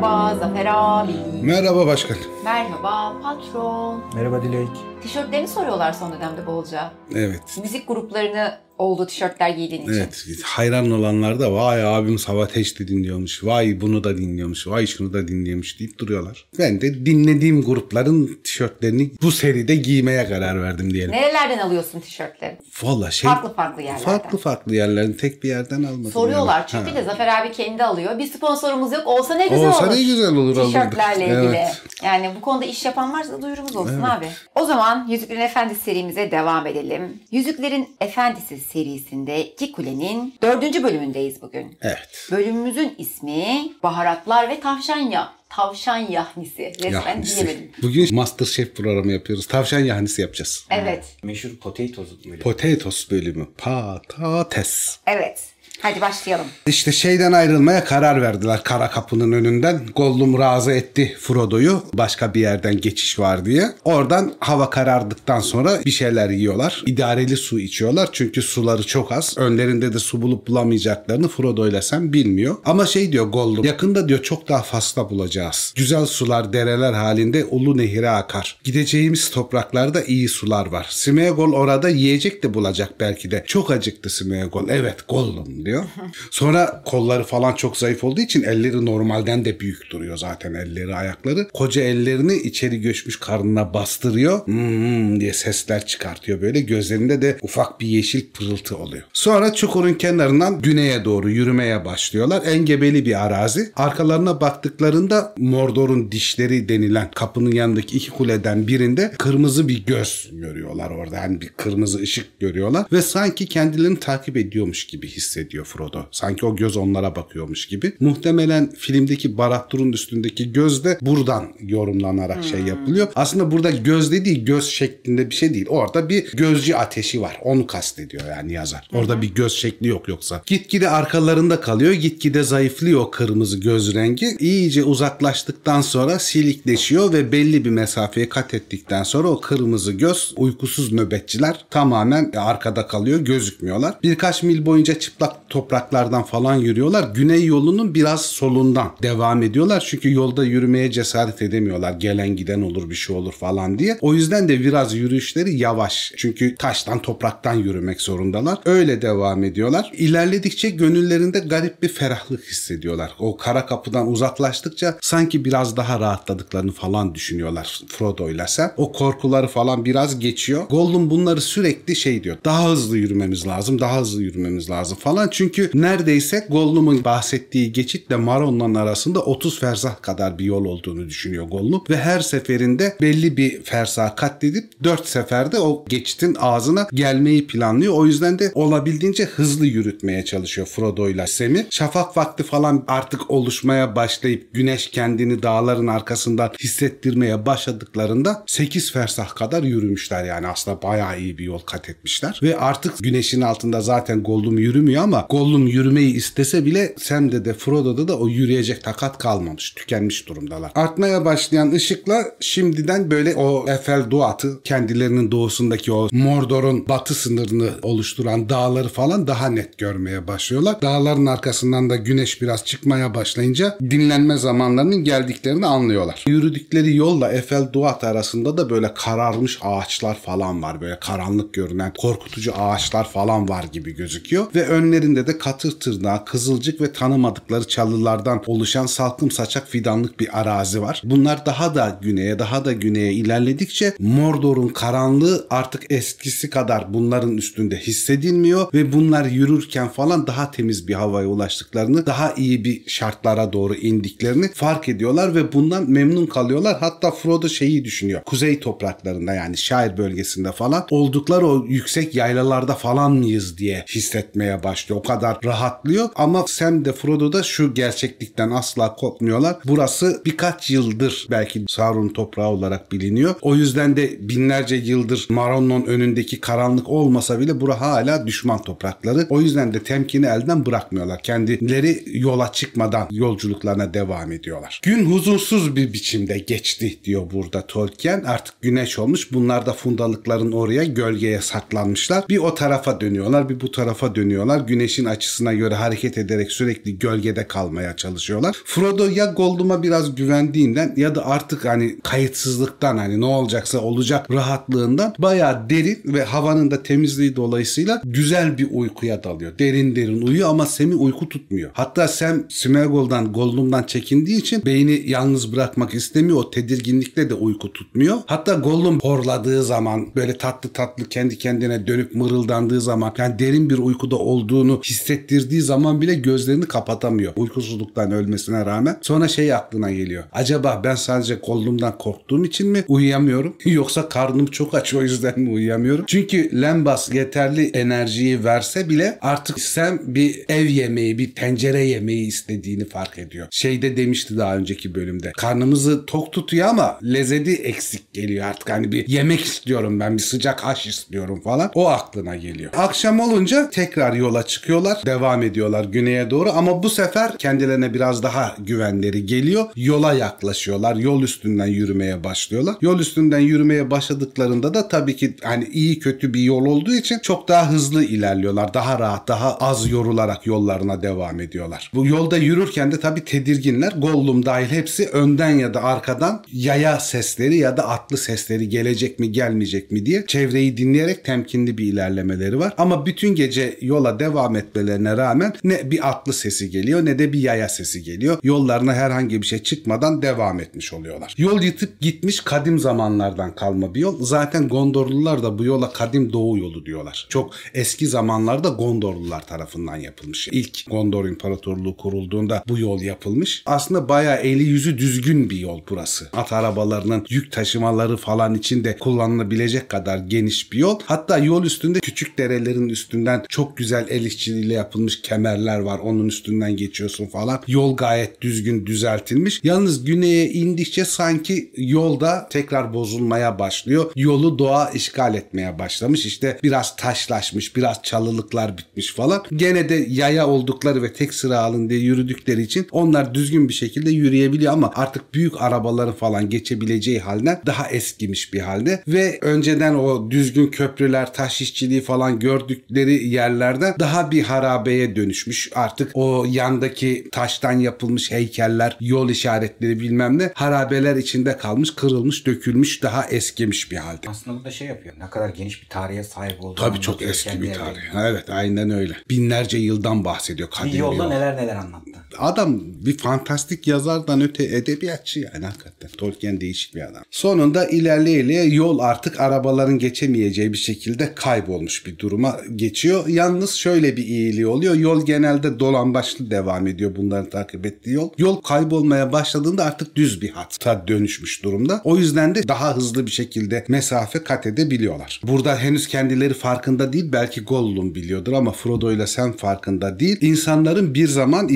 Merhaba Zafer abi. Merhaba başkan. Merhaba patron. Merhaba Dilek. Tişörtlerini soruyorlar son dönemde bolca. Evet. Müzik gruplarını olduğu tişörtler giydiğin için. Evet. Hayran olanlar da vay abim Savateş'te dinliyormuş. Vay bunu da dinliyormuş. Vay şunu da dinliyormuş deyip duruyorlar. Ben de dinlediğim grupların tişörtlerini bu seride giymeye karar verdim diyelim. Nerelerden alıyorsun tişörtleri? Valla şey Farklı farklı yerlerden. farklı farklı yerlerden tek bir yerden almadım. Soruyorlar yani. çünkü Ha. de Zafer abi kendi alıyor. Bir sponsorumuz yok. Olsa ne güzel Olsa olur. ne güzel olur. Tişörtlerle ilgili. Evet. Yani bu konuda iş yapan varsa duyurumuz olsun Evet. abi. O zaman Yüzüklerin Efendisi serimize devam edelim. Yüzüklerin Efendisi serisinde İki Kule'nin dördüncü bölümündeyiz bugün. Evet. Bölümümüzün ismi Baharatlar ve Tavşan Ya. Tavşan yahnisi. Resmen Yahnisi. diyemedim. Bugün Masterchef programı yapıyoruz. Tavşan yahnisi yapacağız. Evet. Meşhur potatoes böyle. Potatoes bölümü. Patates. Evet. Hadi başlayalım. İşte şeyden ayrılmaya karar verdiler kara kapının önünden. Gollum razı etti Frodo'yu başka bir yerden geçiş var diye. Oradan hava karardıktan sonra bir şeyler yiyorlar. İdareli su içiyorlar çünkü suları çok az. Önlerinde de su bulup bulamayacaklarını Frodo ile Sam bilmiyor. Ama şey diyor Gollum yakında diyor çok daha fazla bulacağız. Güzel sular dereler halinde Ulu Nehir'e akar. Gideceğimiz topraklarda iyi sular var. Smeagol orada yiyecek de bulacak belki de. Çok acıktı Smeagol. Evet Gollum diyor. Sonra kolları falan çok zayıf olduğu için elleri normalden de büyük duruyor zaten elleri ayakları. Koca ellerini içeri göçmüş karnına bastırıyor. Hmm diye sesler çıkartıyor böyle. Gözlerinde de ufak bir yeşil pırıltı oluyor. Sonra çukurun kenarından güneye doğru yürümeye başlıyorlar. Engebeli bir arazi. Arkalarına baktıklarında Mordor'un dişleri denilen kapının yanındaki iki kuleden birinde kırmızı bir göz görüyorlar orada. Yani bir kırmızı ışık görüyorlar ve sanki kendilerini takip ediyormuş gibi hissediyor Frodo. Sanki o göz onlara bakıyormuş gibi. Muhtemelen filmdeki Barad-dûr'un üstündeki göz de buradan yorumlanarak şey yapılıyor. Aslında burada göz dediği göz şeklinde bir şey değil. Orada bir gözcü ateşi var. Onu kastediyor yani yazar. Orada bir göz şekli yok yoksa. Gitgide arkalarında kalıyor. Gitgide zayıflıyor o kırmızı göz rengi. İyice uzaklaştıktan sonra silikleşiyor ve belli bir mesafeye kat ettikten sonra o kırmızı göz uykusuz nöbetçiler tamamen arkada kalıyor. Gözükmüyorlar. Birkaç mil boyunca çıplak topraklardan falan yürüyorlar. Güney yolunun biraz solundan devam ediyorlar. Çünkü yolda yürümeye cesaret edemiyorlar. Gelen giden olur bir şey olur falan diye. O yüzden de biraz yürüyüşleri yavaş. Çünkü taştan topraktan yürümek zorundalar. Öyle devam ediyorlar. İlerledikçe gönüllerinde garip bir ferahlık hissediyorlar. O kara kapıdan uzaklaştıkça sanki biraz daha rahatladıklarını falan düşünüyorlar Frodo ile Sam. O korkuları falan biraz geçiyor. Gollum bunları sürekli şey diyor. Daha hızlı yürümemiz lazım, daha hızlı yürümemiz lazım falan. Çünkü neredeyse Gollum'un bahsettiği geçitle Maron'la arasında 30 fersah kadar bir yol olduğunu düşünüyor Gollum. Ve her seferinde belli bir fersah katledip 4 seferde o geçitin ağzına gelmeyi planlıyor. O yüzden de olabildiğince hızlı yürütmeye çalışıyor Frodo ile Sam'i. Şafak vakti falan artık oluşmaya başlayıp güneş kendini dağların arkasından hissettirmeye başladıklarında 8 fersah kadar yürümüşler yani aslında bayağı iyi bir yol kat etmişler. Ve artık güneşin altında zaten Gollum yürümüyor ama Gollum yürümeyi istese bile Sam'de de Frodo'da da o yürüyecek takat kalmamış. Tükenmiş durumdalar. Artmaya başlayan ışıkla şimdiden böyle o Efel Duat'ı kendilerinin doğusundaki o Mordor'un batı sınırını oluşturan dağları falan daha net görmeye başlıyorlar. Dağların arkasından da güneş biraz çıkmaya başlayınca dinlenme zamanlarının geldiklerini anlıyorlar. Yürüdükleri yolla Efel Duat arasında da böyle kararmış ağaçlar falan var. Böyle karanlık görünen korkutucu ağaçlar falan var gibi gözüküyor. Ve önlerinde de katır tırnağı, kızılcık ve tanımadıkları çalılardan oluşan salkım saçak fidanlık bir arazi var. Bunlar daha da güneye, daha da güneye ilerledikçe Mordor'un karanlığı artık eskisi kadar bunların üstünde hissedilmiyor ve bunlar yürürken falan daha temiz bir havaya ulaştıklarını, daha iyi bir şartlara doğru indiklerini fark ediyorlar ve bundan memnun kalıyorlar. Hatta Frodo şeyi düşünüyor. Kuzey topraklarında yani şair bölgesinde falan oldukları o yüksek yaylalarda falan mıyız diye hissetmeye başlıyor. Kadar rahatlıyor ama Sam de Frodo da şu gerçeklikten asla kopmuyorlar. Burası birkaç yıldır belki Sauron toprağı olarak biliniyor. O yüzden de binlerce yıldır Maron'un önündeki karanlık olmasa bile bura hala düşman toprakları. O yüzden de temkini elden bırakmıyorlar. Kendileri yola çıkmadan yolculuklarına devam ediyorlar. Gün huzursuz bir biçimde geçti diyor burada Tolkien. Artık güneş olmuş. Bunlar da fundalıkların oraya gölgeye saklanmışlar. Bir o tarafa dönüyorlar bir bu tarafa dönüyorlar. Güneşin güneşin açısına göre hareket ederek sürekli gölgede kalmaya çalışıyorlar. Frodo ya Gollum'a biraz güvendiğinden ya da artık hani kayıtsızlıktan hani ne olacaksa olacak rahatlığından bayağı derin ve havanın da temizliği dolayısıyla güzel bir uykuya dalıyor. Derin derin uyuyor ama Sam'i uyku tutmuyor. Hatta Sam Smeagol'dan Gollum'dan çekindiği için beyni yalnız bırakmak istemiyor. O tedirginlikle de uyku tutmuyor. Hatta Gollum horladığı zaman böyle tatlı tatlı kendi kendine dönüp mırıldandığı zaman yani derin bir uykuda olduğunu hissettirdiği zaman bile gözlerini kapatamıyor. Uykusuzluktan ölmesine rağmen. Sonra şey aklına geliyor. Acaba ben sadece Gollum'dan korktuğum için mi uyuyamıyorum? Yoksa karnım çok aç o yüzden mi uyuyamıyorum? Çünkü Lembas yeterli enerjiyi verse bile artık Sam bir ev yemeği, bir tencere yemeği istediğini fark ediyor. Şeyde demişti daha önceki bölümde. Karnımızı tok tutuyor ama lezzeti eksik geliyor artık. Hani bir yemek istiyorum ben, bir sıcak aş istiyorum falan. O aklına geliyor. Akşam olunca tekrar yola çıkıyorlar. Devam ediyorlar güneye doğru ama bu sefer kendilerine biraz daha güvenleri geliyor. Yola yaklaşıyorlar. Yol üstünden yürümeye başlıyorlar. Yol üstünden yürümeye başladıklarında da tabii ki hani iyi kötü bir yol olduğu için çok daha hızlı ilerliyorlar. Daha rahat, daha az yorularak yollarına devam ediyorlar. Bu yolda yürürken de tabii tedirginler. Gollum dahil hepsi önden ya da arkadan yaya sesleri ya da atlı sesleri gelecek mi gelmeyecek mi diye çevreyi dinleyerek temkinli bir ilerlemeleri var. Ama bütün gece yola devam etmelerine rağmen ne bir atlı sesi geliyor ne de bir yaya sesi geliyor. Yollarına herhangi bir şey çıkmadan devam etmiş oluyorlar. Yol yitip gitmiş kadim zamanlardan kalma bir yol. Zaten Gondorlular da bu yola kadim doğu yolu diyorlar. Çok eski zamanlarda Gondorlular tarafından yapılmış. İlk Gondor İmparatorluğu kurulduğunda bu yol yapılmış. Aslında bayağı eli yüzü düzgün bir yol burası. At arabalarının yük taşımaları falan için de kullanılabilecek kadar geniş bir yol. Hatta yol üstünde küçük derelerin üstünden çok güzel el işçiliğiyle yapılmış kemerler var. Onun üstünden geçiyorsun falan. Yol gayet düzgün düzeltilmiş. Yalnız güneye indikçe sanki yolda tekrar bozulmaya başlıyor. Yolu doğa işgal etmeye başlamış. İşte biraz taşlaşmış, biraz çalılıklar bitmiş falan. Gene de yaya oldukları ve tek sıra halinde yürüdükleri için onlar düzgün bir şekilde yürüyebiliyor ama artık büyük arabaların falan geçebileceği haline daha eskimiş bir halde ve önceden o düzgün köprüler, taş işçiliği falan gördükleri yerlerden daha bir harabeye dönüşmüş. Artık o yandaki taştan yapılmış heykeller, yol işaretleri bilmem ne harabeler içinde kalmış, kırılmış, dökülmüş, daha eskimiş bir halde. Aslında bu da şey yapıyor. Ne kadar geniş bir tarihe sahip olduğunu Tabii çok eski bir tarih. Evet aynen öyle. Binlerce yıldan bahsediyor kadim Bir yolda yol. neler neler anlattı. Adam bir fantastik yazardan öte edebiyatçı yani hakikaten. Tolkien değişik bir adam. Sonunda ilerleye yol artık arabaların geçemeyeceği bir şekilde kaybolmuş bir duruma geçiyor. Yalnız şöyle bir iyiliği oluyor. Yol genelde dolambaçlı devam ediyor bunların takip ettiği yol. Yol kaybolmaya başladığında artık düz bir hatta dönüşmüş durumda. O yüzden de daha hızlı bir şekilde mesafe kat edebiliyorlar. Burada henüz kendileri farkında değil belki Gollum biliyordur ama Frodo ile sen farkında değil. İnsanların bir zaman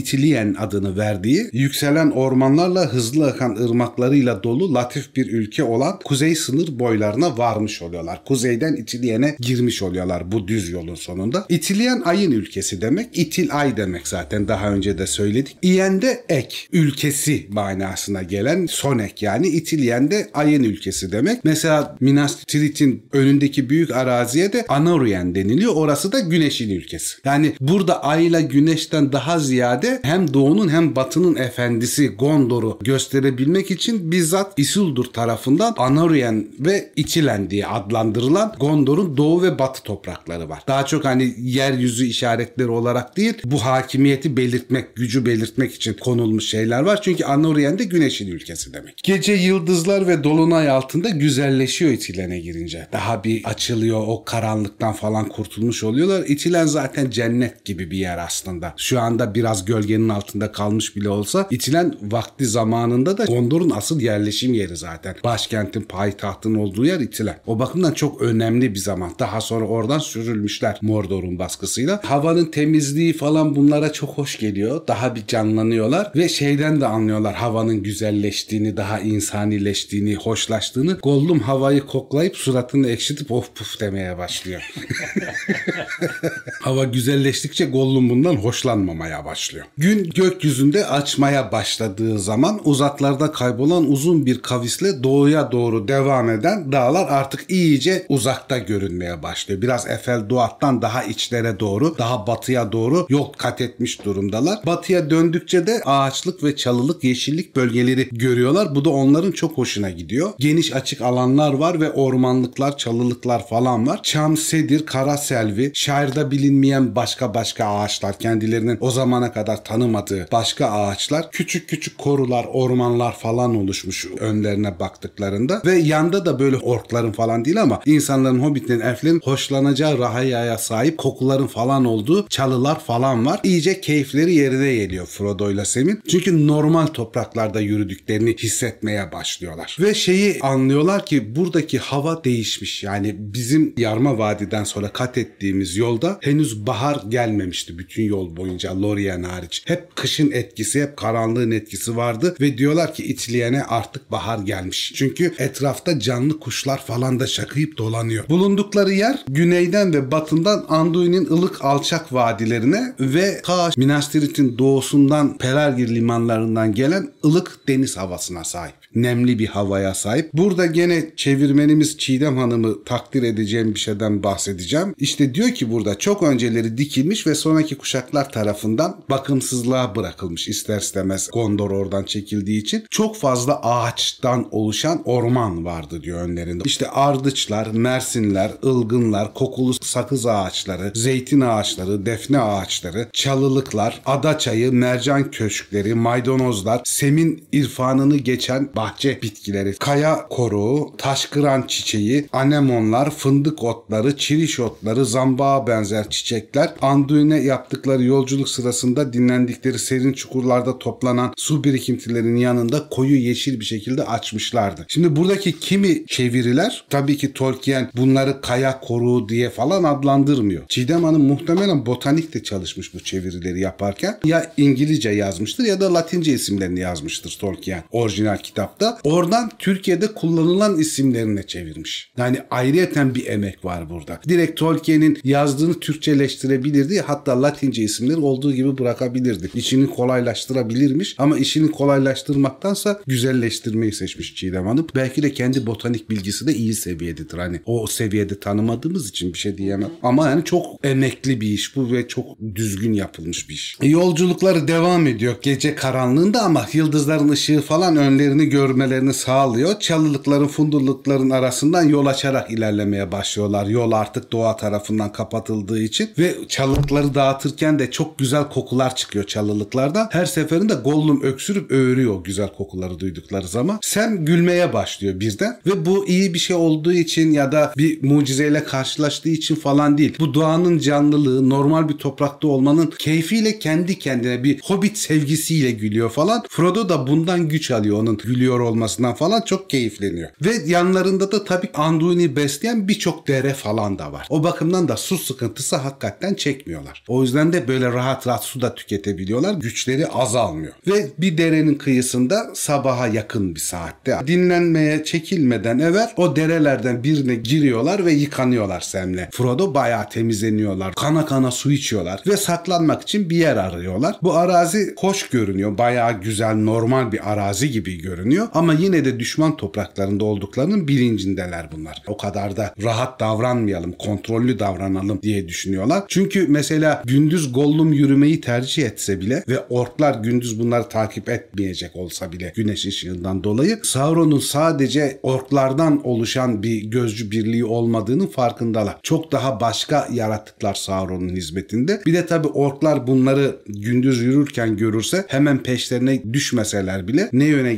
Adını verdiği yükselen ormanlarla hızlı akan ırmaklarıyla dolu latif bir ülke olan kuzey sınır boylarına varmış oluyorlar. Kuzeyden İtilien'e girmiş oluyorlar bu düz yolun sonunda. İtilien ayın ülkesi demek. İtil ay demek zaten daha önce de söyledik. İyen de ek ülkesi manasına gelen sonek yani İtilien de ayın ülkesi demek. Mesela Minas Tirith'in önündeki büyük araziye de Anarien deniliyor. Orası da güneşin ülkesi. Yani burada ayla güneşten daha ziyade hem doğunun hem batının efendisi Gondor'u gösterebilmek için bizzat Isildur tarafından Anarien ve İtilen diye adlandırılan Gondor'un doğu ve batı toprakları var. Daha çok hani yeryüzü işaretleri olarak değil bu hakimiyeti belirtmek, gücü belirtmek için konulmuş şeyler var. Çünkü Anarien de güneşin ülkesi demek. Gece yıldızlar ve dolunay altında güzelleşiyor İtilen'e girince. Daha bir açılıyor o karanlıktan falan kurtulmuş oluyorlar. İtilen zaten cennet gibi bir yer aslında. Şu anda biraz gölgenin altında kalmış bile olsa İtilen vakti zamanında da Gondor'un asıl yerleşim yeri zaten. Başkentin, payitahtın olduğu yer İtilen. O bakımdan çok önemli bir zaman. Daha sonra oradan sürülmüşler Mordor'un baskısıyla. Havanın temizliği falan bunlara çok hoş geliyor. Daha bir canlanıyorlar ve şeyden de anlıyorlar havanın güzelleştiğini, daha insanileştiğini, hoşlaştığını. Gollum havayı koklayıp suratını ekşitip of puf demeye başlıyor. Hava güzelleştikçe Gollum bundan hoşlanmamaya başlıyor. Gün gökyüzünde açmaya başladığı zaman uzaklarda kaybolan uzun bir kavisle doğuya doğru devam eden dağlar artık iyice uzakta görünmeye başlıyor. Biraz Efel Duat'tan daha içlere doğru, daha batıya doğru yol kat etmiş durumdalar. Batıya döndükçe de ağaçlık ve çalılık, yeşillik bölgeleri görüyorlar. Bu da onların çok hoşuna gidiyor. Geniş açık alanlar var ve ormanlıklar, çalılıklar falan var. Çam, sedir, kara selvi, şairde bilinmeyen başka başka ağaçlar, kendilerinin o zamana kadar tanımadığı başka ağaçlar, küçük küçük korular, ormanlar falan oluşmuş önlerine baktıklarında ve yanda da böyle orkların falan değil ama insanların, hobbitlerin, elflerin hoşlanacağı rahayaya sahip kokuların falan olduğu çalılar falan var. İyice keyifleri yerine geliyor Frodo ile Sam'in. Çünkü normal topraklarda yürüdüklerini hissetmeye başlıyorlar. Ve şeyi anlıyorlar ki buradaki hava değişmiş. Yani bizim Yarma Vadi'den sonra kat ettiğimiz yolda henüz bahar gelmemişti bütün yol boyunca Lorien hariç. Hep kışın etkisi, hep karanlığın etkisi vardı ve diyorlar ki İtliyene artık bahar gelmiş. Çünkü etrafta canlı kuşlar falan da şakıyıp dolanıyor. Bulundukları yer güneyden ve batından Anduin'in ılık alçak vadilerine ve Kaş Minas Tirith'in doğusundan Pelargir limanlarından gelen ılık deniz havasına sahip nemli bir havaya sahip. Burada gene çevirmenimiz Çiğdem Hanım'ı takdir edeceğim bir şeyden bahsedeceğim. İşte diyor ki burada çok önceleri dikilmiş ve sonraki kuşaklar tarafından bakımsızlığa bırakılmış ister istemez Gondor oradan çekildiği için. Çok fazla ağaçtan oluşan orman vardı diyor önlerinde. İşte ardıçlar, mersinler, ılgınlar, kokulu sakız ağaçları, zeytin ağaçları, defne ağaçları, çalılıklar, ada çayı, mercan köşkleri, maydanozlar, semin irfanını geçen bahçe bitkileri, kaya koruğu, taşkıran çiçeği, anemonlar, fındık otları, çiriş otları, zambağa benzer çiçekler, Anduin'e yaptıkları yolculuk sırasında dinlendikleri serin çukurlarda toplanan su birikintilerinin yanında koyu yeşil bir şekilde açmışlardı. Şimdi buradaki kimi çeviriler tabii ki Tolkien bunları kaya koruğu diye falan adlandırmıyor. Çiğdem Hanım muhtemelen botanikte çalışmış bu çevirileri yaparken ya İngilizce yazmıştır ya da Latince isimlerini yazmıştır Tolkien orijinal kitapta. Oradan Türkiye'de kullanılan isimlerine çevirmiş. Yani ayrıyeten bir emek var burada. Direkt Tolkien'in yazdığını Türkçeleştirebilirdi hatta Latince isimleri olduğu gibi bırakabilirdi. İçini kolaylaştırabilirmiş ama işini kolaylaştırmaktansa güzelleştirmeyi seçmiş Çiğdem Hanım. Belki de kendi botanik bilgisi de iyi seviyededir. Hani o seviyede tanımadığımız için bir şey diyemem. Ama yani çok emekli bir iş bu ve çok düzgün yapılmış bir iş. Yolculukları devam ediyor gece karanlığında ama yıldızların ışığı falan önlerini görmelerini sağlıyor. Çalılıkların, fundurlukların arasından yol açarak ilerlemeye başlıyorlar. Yol artık doğa tarafından kapatıldığı için ve çalılıkları dağıtırken de çok güzel kokular çıkıyor çalılıklardan. Her seferinde Gollum öksürüp öğürüyor güzel kokuları duydukları zaman. Sam gülmeye başlıyor birden ve bu iyi bir şey olduğu için ya da bir mucizeyle karşılaştığı için falan değil. Bu doğanın canlılığı, normal bir toprakta olmanın keyfiyle kendi kendine bir hobbit sevgisiyle gülüyor falan. Frodo da bundan güç alıyor onun gülüyor olmasından falan çok keyifleniyor. Ve yanlarında da tabii Anduin'i besleyen birçok dere falan da var. O bakımdan da su sıkıntısı hakikaten çekmiyorlar. O yüzden de böyle rahat rahat su da tüketebiliyorlar. Güçleri azalmıyor. Ve bir derenin kıyısında sabaha yakın bir saatte dinlenmeye çekilmeden evvel o derelerden birine giriyorlar ve yıkanıyorlar Sam'le. Frodo bayağı temizleniyorlar. Kana kana su içiyorlar ve saklanmak için bir yer arıyorlar. Bu arazi hoş görünüyor. Bayağı güzel normal bir arazi gibi görünüyor ama yine de düşman topraklarında olduklarının bilincindeler bunlar. O kadar da rahat davranmayalım, kontrollü davranalım diye düşünüyorlar. Çünkü mesela gündüz Gollum yürümeyi tercih etse bile ve orklar gündüz bunları takip etmeyecek olsa bile güneş ışığından dolayı Sauron'un sadece orklardan oluşan bir gözcü birliği olmadığının farkındalar. Çok daha başka yaratıklar Sauron'un hizmetinde. Bir de tabi orklar bunları gündüz yürürken görürse hemen peşlerine düşmeseler bile ne yöne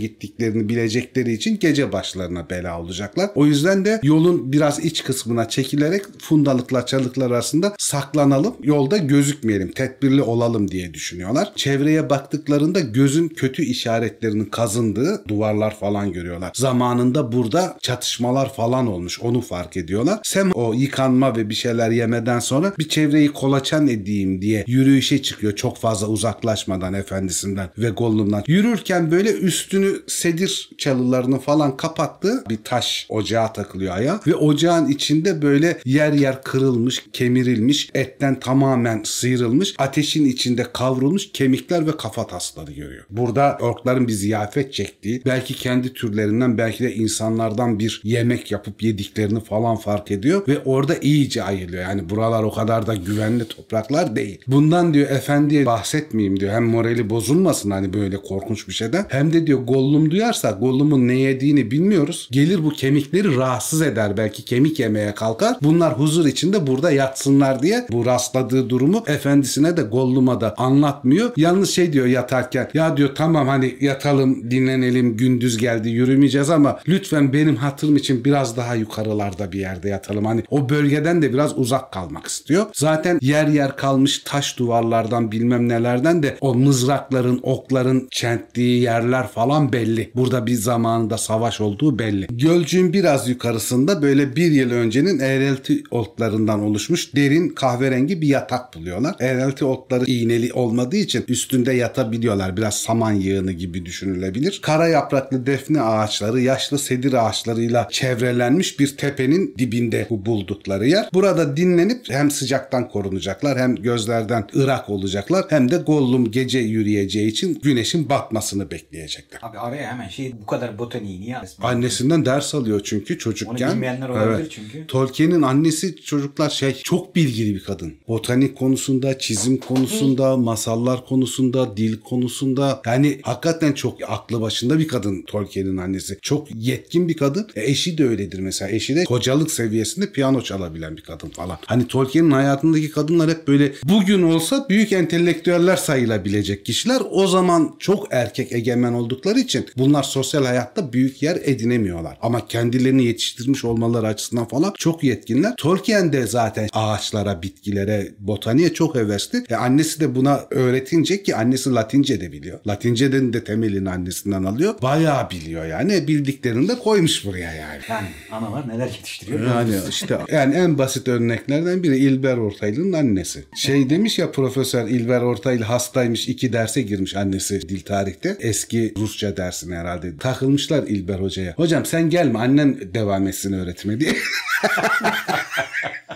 gittiklerini bilecekleri için gece başlarına bela olacaklar. O yüzden de yolun biraz iç kısmına çekilerek fundalıkla çalıklar arasında saklanalım. Yolda gözükmeyelim, tedbirli olalım diye düşünüyorlar. Çevreye baktıklarında gözün kötü işaretlerinin kazındığı duvarlar falan görüyorlar. Zamanında burada çatışmalar falan olmuş. Onu fark ediyorlar. Sem o yıkanma ve bir şeyler yemeden sonra bir çevreyi kolaçan edeyim diye yürüyüşe çıkıyor. Çok fazla uzaklaşmadan efendisinden ve Gollum'dan. Yürürken böyle üstünü senin sedir çalılarını falan kapattığı bir taş ocağa takılıyor ayağı ve ocağın içinde böyle yer yer kırılmış, kemirilmiş, etten tamamen sıyrılmış, ateşin içinde kavrulmuş kemikler ve kafa tasları görüyor. Burada orkların bir ziyafet çektiği, belki kendi türlerinden belki de insanlardan bir yemek yapıp yediklerini falan fark ediyor ve orada iyice ayılıyor. Yani buralar o kadar da güvenli topraklar değil. Bundan diyor efendiye bahsetmeyeyim diyor. Hem morali bozulmasın hani böyle korkunç bir şeyden. Hem de diyor Gollum duyarsa Gollum'un ne yediğini bilmiyoruz. Gelir bu kemikleri rahatsız eder. Belki kemik yemeye kalkar. Bunlar huzur içinde burada yatsınlar diye bu rastladığı durumu efendisine de Gollum'a da anlatmıyor. Yalnız şey diyor yatarken ya diyor tamam hani yatalım dinlenelim gündüz geldi yürümeyeceğiz ama lütfen benim hatırım için biraz daha yukarılarda bir yerde yatalım. Hani o bölgeden de biraz uzak kalmak istiyor. Zaten yer yer kalmış taş duvarlardan bilmem nelerden de o mızrakların, okların çenttiği yerler falan belli. Burada bir zamanında savaş olduğu belli. Gölcüğün biraz yukarısında böyle bir yıl öncenin eğrelti otlarından oluşmuş derin kahverengi bir yatak buluyorlar. Eğrelti otları iğneli olmadığı için üstünde yatabiliyorlar. Biraz saman yığını gibi düşünülebilir. Kara yapraklı defne ağaçları, yaşlı sedir ağaçlarıyla çevrelenmiş bir tepenin dibinde bu buldukları yer. Burada dinlenip hem sıcaktan korunacaklar hem gözlerden ırak olacaklar hem de Gollum gece yürüyeceği için güneşin batmasını bekleyecekler. Abi araya hemen şey bu kadar botaniği niye? Annesinden ders alıyor çünkü çocukken. Onu bilmeyenler olabilir çünkü. Tolkien'in annesi çocuklar şey çok bilgili bir kadın. Botanik konusunda, çizim konusunda, masallar konusunda, dil konusunda. Yani hakikaten çok aklı başında bir kadın Tolkien'in annesi. Çok yetkin bir kadın. E, eşi de öyledir mesela. Eşi de kocalık seviyesinde piyano çalabilen bir kadın falan. Hani Tolkien'in hayatındaki kadınlar hep böyle bugün olsa büyük entelektüeller sayılabilecek kişiler. O zaman çok erkek egemen oldukları için bunlar sosyal hayatta büyük yer edinemiyorlar. Ama kendilerini yetiştirmiş olmaları açısından falan çok yetkinler. Tolkien de zaten ağaçlara, bitkilere, botaniğe çok hevesli. E annesi de buna öğretince ki annesi Latince de biliyor. Latince'den de temelini annesinden alıyor. Bayağı biliyor yani. Bildiklerini de koymuş buraya yani. Yani analar neler yetiştiriyor? Yani işte yani en basit örneklerden biri İlber Ortaylı'nın annesi. Şey demiş ya Profesör İlber Ortaylı hastaymış iki derse girmiş annesi dil tarihte. Eski Rusça dersine herhalde. Takılmışlar İlber Hoca'ya. Hocam sen gelme annen devam etsin öğretime diye.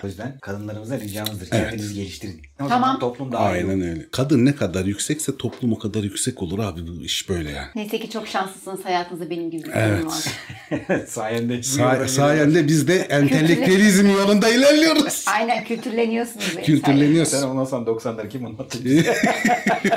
O yüzden kadınlarımıza ricamızdır. Kendinizi geliştirin. O Tamam. zaman toplum daha iyi. Aynen öyle. Kadın ne kadar yüksekse toplum o kadar yüksek olur abi bu iş böyle yani. Neyse ki çok şanslısınız hayatınızda benim gibi bir Evet. var. Sayende. Sa- sayende biz de entelektüelizm yolunda ilerliyoruz. Aynen kültürleniyorsunuz. Kültürleniyoruz. Sen ondan sonra 90'ları kim anlatacak?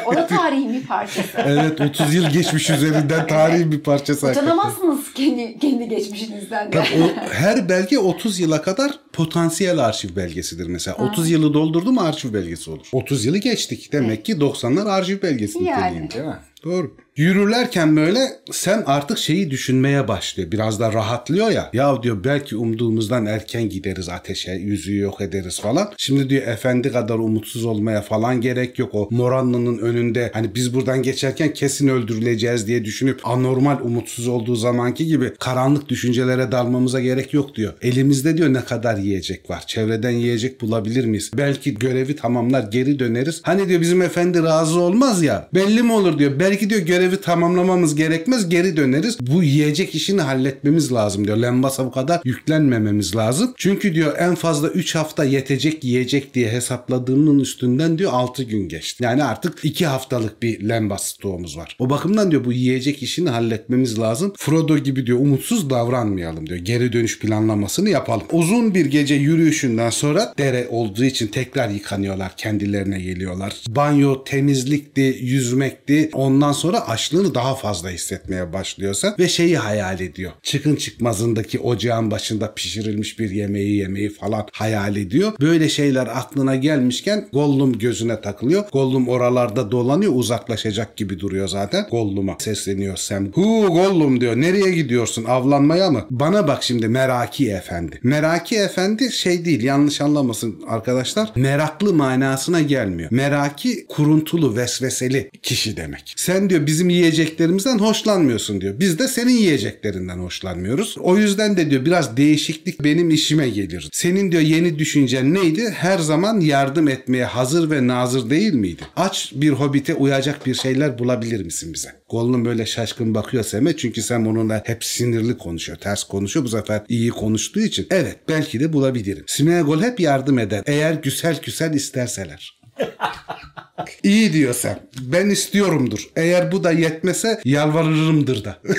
O da tarihin bir parçası. evet 30 yıl geçmiş üzerinden tarihin bir parçası. Utanamazsınız kendi, kendi geçmişinizden de. Tabii o, her belge 30 yıla kadar potansiyel arşiv belgesidir mesela. 30 yılı doldurdu mu arşiv belgesi olur. 30 yılı geçtik. Demek ki 90'lar arşiv belgesi Yani. niteliğinde. Değil mi? Doğru. Yürürlerken böyle sen artık şeyi düşünmeye başlıyor. Biraz da rahatlıyor ya. Ya diyor belki umduğumuzdan erken gideriz ateşe. Yüzüğü yok ederiz falan. Şimdi diyor efendi kadar umutsuz olmaya falan gerek yok. O Moranlı'nın önünde hani biz buradan geçerken kesin öldürüleceğiz diye düşünüp anormal umutsuz olduğu zamanki gibi karanlık düşüncelere dalmamıza gerek yok diyor. Elimizde diyor ne kadar yiyecek var. Çevreden yiyecek bulabilir miyiz? Belki görevi tamamlar geri döneriz. Hani diyor bizim efendi razı olmaz ya. Belli mi olur diyor. Belki diyor görevi tamamlamamız gerekmez geri döneriz. Bu yiyecek işini halletmemiz lazım diyor. Lembas'a bu kadar yüklenmememiz lazım. Çünkü diyor en fazla 3 hafta yetecek yiyecek diye hesapladığımın üstünden diyor 6 gün geçti. Yani artık 2 haftalık bir lembas stoğumuz var. O bakımdan diyor bu yiyecek işini halletmemiz lazım. Frodo gibi diyor umutsuz davranmayalım diyor. Geri dönüş planlamasını yapalım. Uzun bir gece yürüyüşünden sonra dere olduğu için tekrar yıkanıyorlar. Kendilerine geliyorlar. Banyo, temizlikti, yüzmekti. Ondan sonra açlığını daha fazla hissetmeye başlıyorsa ve şeyi hayal ediyor. Çıkın çıkmazındaki ocağın başında pişirilmiş bir yemeği yemeği falan hayal ediyor. Böyle şeyler aklına gelmişken Gollum gözüne takılıyor. Gollum oralarda dolanıyor uzaklaşacak gibi duruyor zaten. Gollum'a sesleniyor Sam. Hu Gollum diyor. Nereye gidiyorsun? Avlanmaya mı? Bana bak şimdi Meraki Efendi. Meraki Efendi şey değil yanlış anlamasın arkadaşlar. Meraklı manasına gelmiyor. Meraki kuruntulu vesveseli kişi demek. Sen diyor bizim yiyeceklerimizden hoşlanmıyorsun diyor. Biz de senin yiyeceklerinden hoşlanmıyoruz. O yüzden de diyor biraz değişiklik benim işime gelir. Senin diyor yeni düşüncen neydi? Her zaman yardım etmeye hazır ve nazır değil miydi? Aç bir hobite uyacak bir şeyler bulabilir misin bize? Gollum böyle şaşkın bakıyor Sem'e çünkü Sem onunla hep sinirli konuşuyor, ters konuşuyor. Bu sefer iyi konuştuğu için evet belki de bulabilirim. Smeagol hep yardım eder eğer güzel güzel isterseler. İyi diyor Sem. Ben istiyorumdur. Eğer bu da yetmese yalvarırımdır da.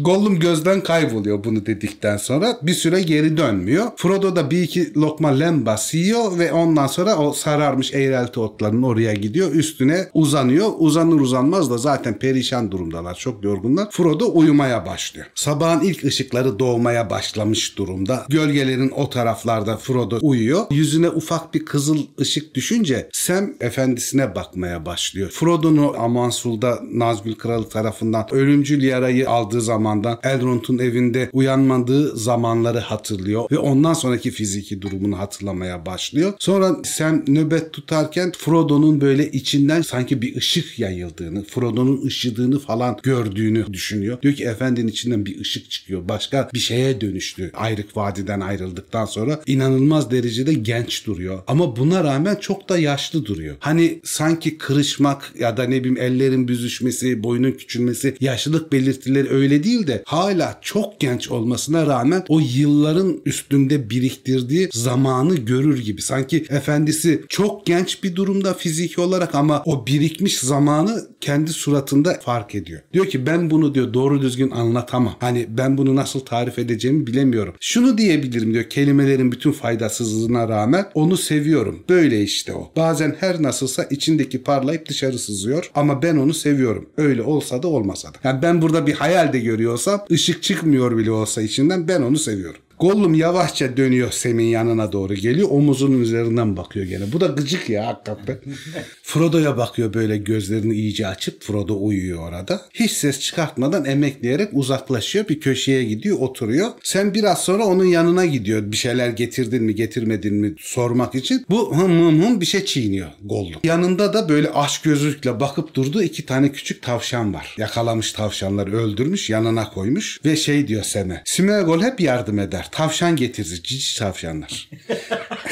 Gollum gözden kayboluyor bunu dedikten sonra. Bir süre geri dönmüyor. Frodo da bir iki lokma lembas yiyor ve ondan sonra o sararmış eğrelti otların oraya gidiyor. Üstüne uzanıyor. Uzanır uzanmaz da zaten perişan durumdalar. Çok yorgunlar. Frodo uyumaya başlıyor. Sabahın ilk ışıkları doğmaya başlamış durumda. Gölgelerin o taraflarda Frodo uyuyor. Yüzüne ufak bir kızıl ışık düşünce Sam efendisine bakmaya başlıyor. Frodo'nu Amansul'da Nazgül Kralı tarafından ölümcül yarayı aldığı zamandan Elrond'un evinde uyanmadığı zamanları hatırlıyor ve ondan sonraki fiziki durumunu hatırlamaya başlıyor. Sonra Sam nöbet tutarken Frodo'nun böyle içinden sanki bir ışık yayıldığını, Frodo'nun ışıdığını falan gördüğünü düşünüyor. Diyor ki efendinin içinden bir ışık çıkıyor. Başka bir şeye dönüştü. Ayrık Vadi'den ayrıldıktan sonra inanılmaz derecede genç duruyor. Ama buna rağmen çok da yaşlı duruyor. Hani sanki kırışmak ya da ne bileyim ellerin büzüşmesi, boynun küçülmesi, yaşlılık belirtileri öyle değil de hala çok genç olmasına rağmen o yılların üstünde biriktirdiği zamanı görür gibi. Sanki efendisi çok genç bir durumda fiziki olarak ama o birikmiş zamanı kendi suratında fark ediyor. Diyor ki ben bunu diyor doğru düzgün anlatamam. Hani ben bunu nasıl tarif edeceğimi bilemiyorum. Şunu diyebilirim diyor kelimelerin bütün faydasızlığına rağmen onu seviyorum. Böyle işte o. Bazen her nasılsa içindeki parlayıp dışarı sızıyor ama ben onu seviyorum. Öyle olsa da olmasa da. Yani ben burada bir hayal de görüyorsam ışık çıkmıyor bile olsa içinden ben onu seviyorum. Gollum yavaşça dönüyor Sem'in yanına doğru geliyor. Omuzunun üzerinden bakıyor gene. Bu da gıcık ya hakikaten. Frodo'ya bakıyor böyle gözlerini iyice açıp Frodo uyuyor orada. Hiç ses çıkartmadan emekleyerek uzaklaşıyor. Bir köşeye gidiyor oturuyor. Sen biraz sonra onun yanına gidiyor. Bir şeyler getirdin mi getirmedin mi sormak için. Bu hım hım hım bir şey çiğniyor Gollum. Yanında da böyle aç gözlükle bakıp durduğu iki tane küçük tavşan var. Yakalamış tavşanları öldürmüş yanına koymuş. Ve şey diyor Sem'e. Smeagol hep yardım eder. Tavşan getirir. Cici tavşanlar.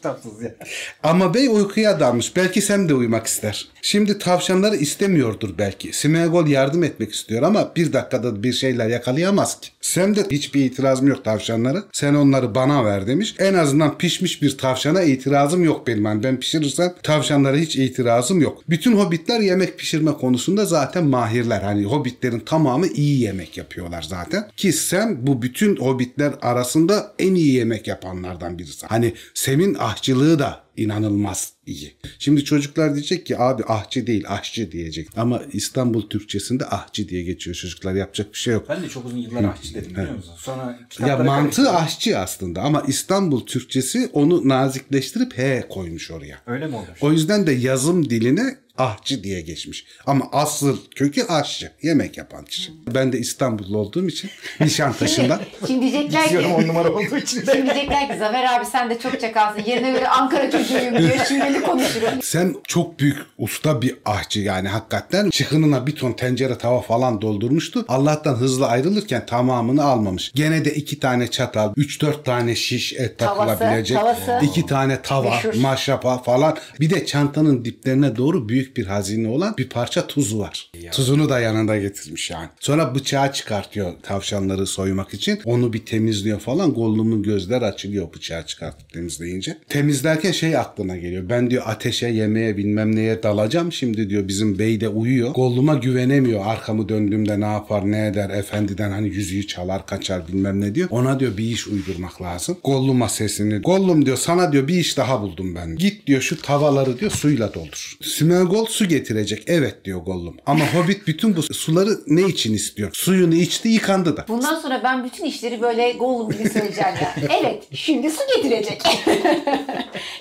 Kitapsız ya. Ama bey uykuya dalmış. Belki Sem de uyumak ister. Şimdi tavşanları istemiyordur belki. Smeagol yardım etmek istiyor ama bir dakikada bir şeyler yakalayamaz ki. Sem de hiçbir itirazım yok tavşanlara. Sen onları bana ver demiş. En azından pişmiş bir tavşana itirazım yok benim. Yani ben pişirirsem tavşanlara hiç itirazım yok. Bütün hobbitler yemek pişirme konusunda zaten mahirler. Hani hobbitlerin tamamı iyi yemek yapıyorlar zaten. Ki Sem bu bütün hobbitler arasında en iyi yemek yapanlardan birisi. Hani Sem'in ahçılığı da inanılmaz iyi. Şimdi çocuklar diyecek ki abi ahçı değil ahçı diyecek. Ama İstanbul Türkçesinde ahçı diye geçiyor çocuklar yapacak bir şey yok. Ben de çok uzun yıllar aşçı dedim biliyor musun? Sonra Ya mantığı karıştırdım. aşçı aslında ama İstanbul Türkçesi onu nazikleştirip he koymuş oraya. Öyle mi olmuş? O yüzden de yazım diline ahçı diye geçmiş. Ama asıl kökü aşçı. Yemek yapan kişi. Ben de İstanbullu olduğum için Nişantaşı'ndan. Şimdi diyecekler ki on numara olduğu için. Şimdi diyecekler ki Zafer abi sen de çok çakalsın. Yerine göre Ankara çocuğuyum diyor. Şiveli konuşurum. Sen çok büyük usta bir ahçı yani hakikaten çıkınına bir ton tencere tava falan doldurmuştu. Allah'tan hızlı ayrılırken tamamını almamış. Gene de iki tane çatal, üç dört tane şiş et Tavası, takılabilecek. tavası. iki tane tava, Meşhur. maşrapa falan. Bir de çantanın diplerine doğru büyük bir hazine olan bir parça tuzu var. Tuzunu da yanında getirmiş yani. Sonra bıçağı çıkartıyor tavşanları soymak için. Onu bir temizliyor falan. Gollum'un gözler açılıyor bıçağı çıkartıp temizleyince. Temizlerken şey aklına geliyor. Ben diyor ateşe, yemeğe bilmem neye dalacağım. Şimdi diyor bizim bey de uyuyor. Gollum'a güvenemiyor. Arkamı döndüğümde ne yapar ne eder. Efendiden hani yüzüğü çalar kaçar bilmem ne diyor. Ona diyor bir iş uydurmak lazım. Gollum'a sesini. Gollum diyor sana diyor bir iş daha buldum ben. Git diyor şu tavalları diyor suyla doldur. Smeagol su getirecek. Evet diyor Gollum. Ama Hobbit bütün bu suları ne için istiyor? Suyunu içti yıkandı da. Bundan sonra ben bütün işleri böyle Gollum gibi söyleyeceğim ya. Evet şimdi su getirecek.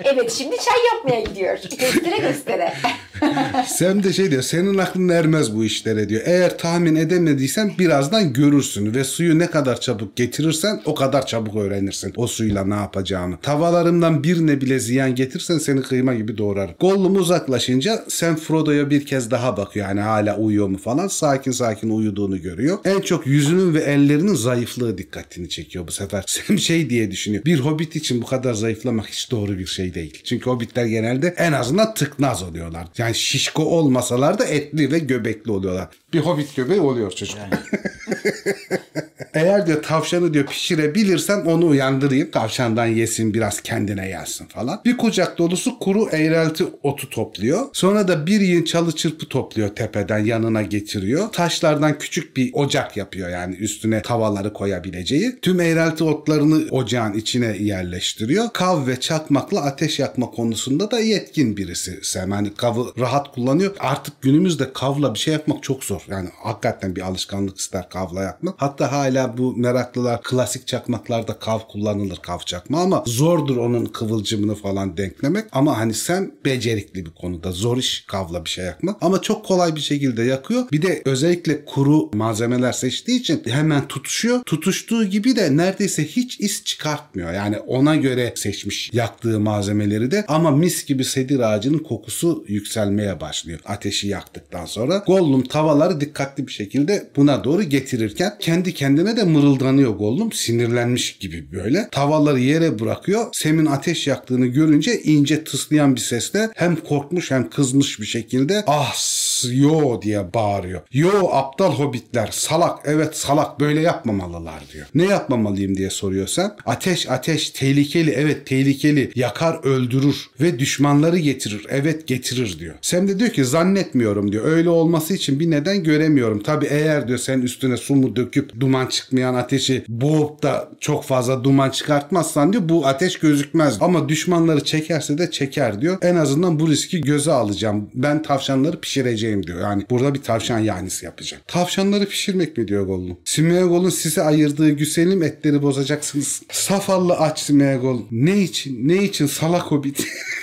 evet şimdi çay yapmaya gidiyor. Göstere göstere. Sam de şey diyor senin aklın ermez bu işlere diyor. Eğer tahmin edemediysen birazdan görürsün ve suyu ne kadar çabuk getirirsen o kadar çabuk öğrenirsin o suyla ne yapacağını. Tavalarımdan birine bile ziyan getirsen seni kıyma gibi doğrar. Gollum uzaklaşınca Sam Frodo'ya bir kez daha bakıyor. Yani hala uyuyor mu falan. Sakin sakin uyuduğunu görüyor. En çok yüzünün ve ellerinin zayıflığı dikkatini çekiyor bu sefer. Sam şey diye düşünüyor. Bir hobbit için bu kadar zayıflamak hiç doğru bir şey değil. Çünkü hobbitler genelde en azından tıknaz oluyorlar. Yani şişko olmasalar da etli ve göbekli oluyorlar. Bir hobbit göbeği oluyor çocuk. Eğer diyor tavşanı diyor pişirebilirsem onu uyandırayım. Tavşandan yesin biraz kendine gelsin falan. Bir kucak dolusu kuru eğrelti otu topluyor. Sonra da bir yığın çalı çırpı topluyor tepeden yanına getiriyor. Taşlardan küçük bir ocak yapıyor yani üstüne tavaları koyabileceği. Tüm eğrelti otlarını ocağın içine yerleştiriyor. Kav ve çakmakla ateş yakma konusunda da yetkin birisi. Sam yani kavı rahat kullanıyor. Artık günümüzde kavla bir şey yapmak çok zor. Yani hakikaten bir alışkanlık ister kavla yakmak. Hatta hala bu meraklılar klasik çakmaklarda kav kullanılır kav çakma ama zordur onun kıvılcımını falan denklemek. Ama hani sen becerikli bir konuda zor iş kavla bir şey yakmak. Ama çok kolay bir şekilde yakıyor. Bir de özellikle kuru malzemeler seçtiği için hemen tutuşuyor. Tutuştuğu gibi de neredeyse hiç iz çıkartmıyor. Yani ona göre seçmiş yaktığı malzemeleri de ama mis gibi sedir ağacının kokusu yükselmeye başlıyor. Ateşi yaktıktan sonra Gollum tavalları dikkatli bir şekilde buna doğru getirirken kendi kendine de mırıldanıyor Gollum. Sinirlenmiş gibi böyle. Tavaları yere bırakıyor. Sem'in ateş yaktığını görünce ince tıslayan bir sesle hem korkmuş hem kızmış bir şekilde ah yo diye bağırıyor. Yo aptal hobbitler salak evet salak böyle yapmamalılar diyor. Ne yapmamalıyım diye soruyor sen. Ateş ateş tehlikeli evet tehlikeli yakar öldürür ve düşmanları getirir evet getirir diyor. Sam de diyor ki zannetmiyorum diyor. Öyle olması için bir neden göremiyorum. Tabi eğer diyor sen üstüne su mu döküp duman çıkmayan ateşi boğup da çok fazla duman çıkartmazsan diyor bu ateş gözükmez. Ama düşmanları çekerse de çeker diyor. En azından bu riski göze alacağım. Ben tavşanları pişireceğim diyor. Yani burada bir tavşan yanisi yapacağım. Tavşanları pişirmek mi diyor Gollum. Smeagol'un size ayırdığı güzelim etleri bozacaksınız. Safallı aç Smeagol. Ne için? Ne için salak hobbit?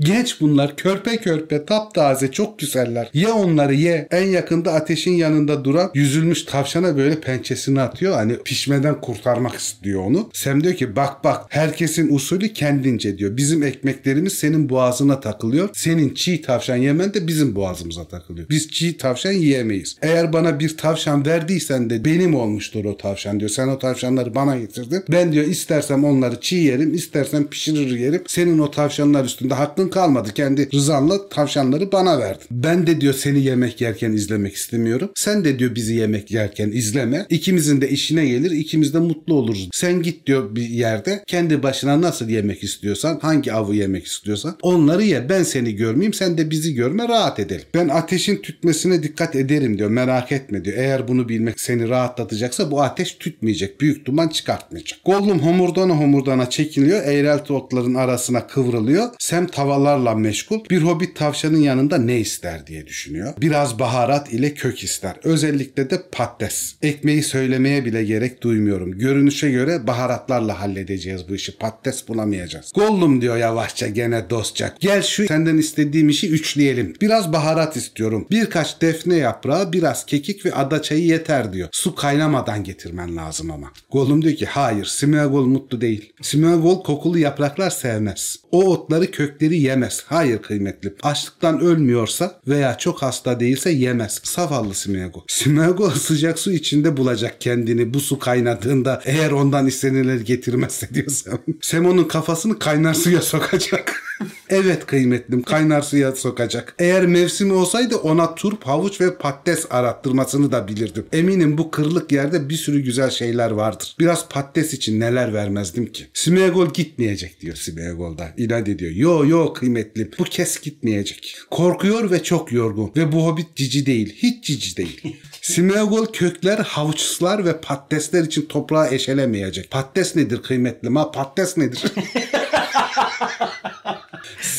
Genç bunlar körpe körpe taptaze çok güzeller. Ye onları ye. En yakında ateşin yanında duran yüzülmüş tavşana böyle pençesini atıyor. Hani pişmeden kurtarmak istiyor onu. Sem diyor ki bak bak herkesin usulü kendince diyor. Bizim ekmeklerimiz senin boğazına takılıyor. Senin çiğ tavşan yemen de bizim boğazımıza takılıyor. Biz çiğ tavşan yiyemeyiz. Eğer bana bir tavşan verdiysen de benim olmuştur o tavşan diyor. Sen o tavşanları bana getirdin. Ben diyor istersem onları çiğ yerim, istersem pişirir yerim. Senin o tavşanlar üstünde hakkın kalmadı. Kendi rızanla tavşanları bana verdin. Ben de diyor seni yemek yerken izlemek istemiyorum. Sen de diyor bizi yemek yerken izleme. İkimizin de işine gelir. ikimiz de mutlu oluruz. Sen git diyor bir yerde kendi başına nasıl yemek istiyorsan, hangi avı yemek istiyorsan onları ye. Ben seni görmeyeyim, sen de bizi görme rahat edelim. Ben ateşin tütmesine dikkat ederim diyor. Merak etme diyor. Eğer bunu bilmek seni rahatlatacaksa bu ateş tütmeyecek. Büyük duman çıkartmayacak. Gollum homurdana homurdana çekiliyor. Eğrelti otların arasına kıvrılıyor. Sem tavalarla meşgul. Bir hobbit tavşanın yanında ne ister diye düşünüyor. Biraz baharat ile kök ister. Özellikle de patates. Ekmeği söylemeye bile gerek duymuyorum. Görünüşe göre baharatlarla halledeceğiz bu işi. Patates bulamayacağız. Gollum diyor yavaşça gene dostça. Gel şu senden istediğim işi üçleyelim. Biraz baharat istiyorum. Birkaç defne yaprağı, biraz kekik ve ada çayı yeter diyor. Su kaynamadan getirmen lazım ama. Gollum diyor ki hayır Smeagol mutlu değil. Smeagol kokulu yapraklar sevmez. O otları kökleri yemez. Hayır kıymetli. Açlıktan ölmüyorsa veya çok hasta değilse yemez. Zavallı Smeagol. Smeagol sıcak su içinde bulacak kendini bu su kaynadığında eğer ondan istenileri getirmezse diyorsam. Semon'un kafasını kaynar suya sokacak. evet kıymetlim kaynar suya sokacak. Eğer mevsimi olsaydı ona turp, havuç ve patates arattırmasını da bilirdim. Eminim bu kırlık yerde bir sürü güzel şeyler vardır. Biraz patates için neler vermezdim ki. Smeagol gitmeyecek diyor Smeagol da. İnat ediyor. Yo yo kıymetlim bu kez gitmeyecek. Korkuyor ve çok yorgun. Ve bu hobbit cici değil. Hiç cici değil. Smeagol kökler, havuçlar ve patatesler için toprağı eşelemeyecek. Patates nedir kıymetlim ha? Patates nedir?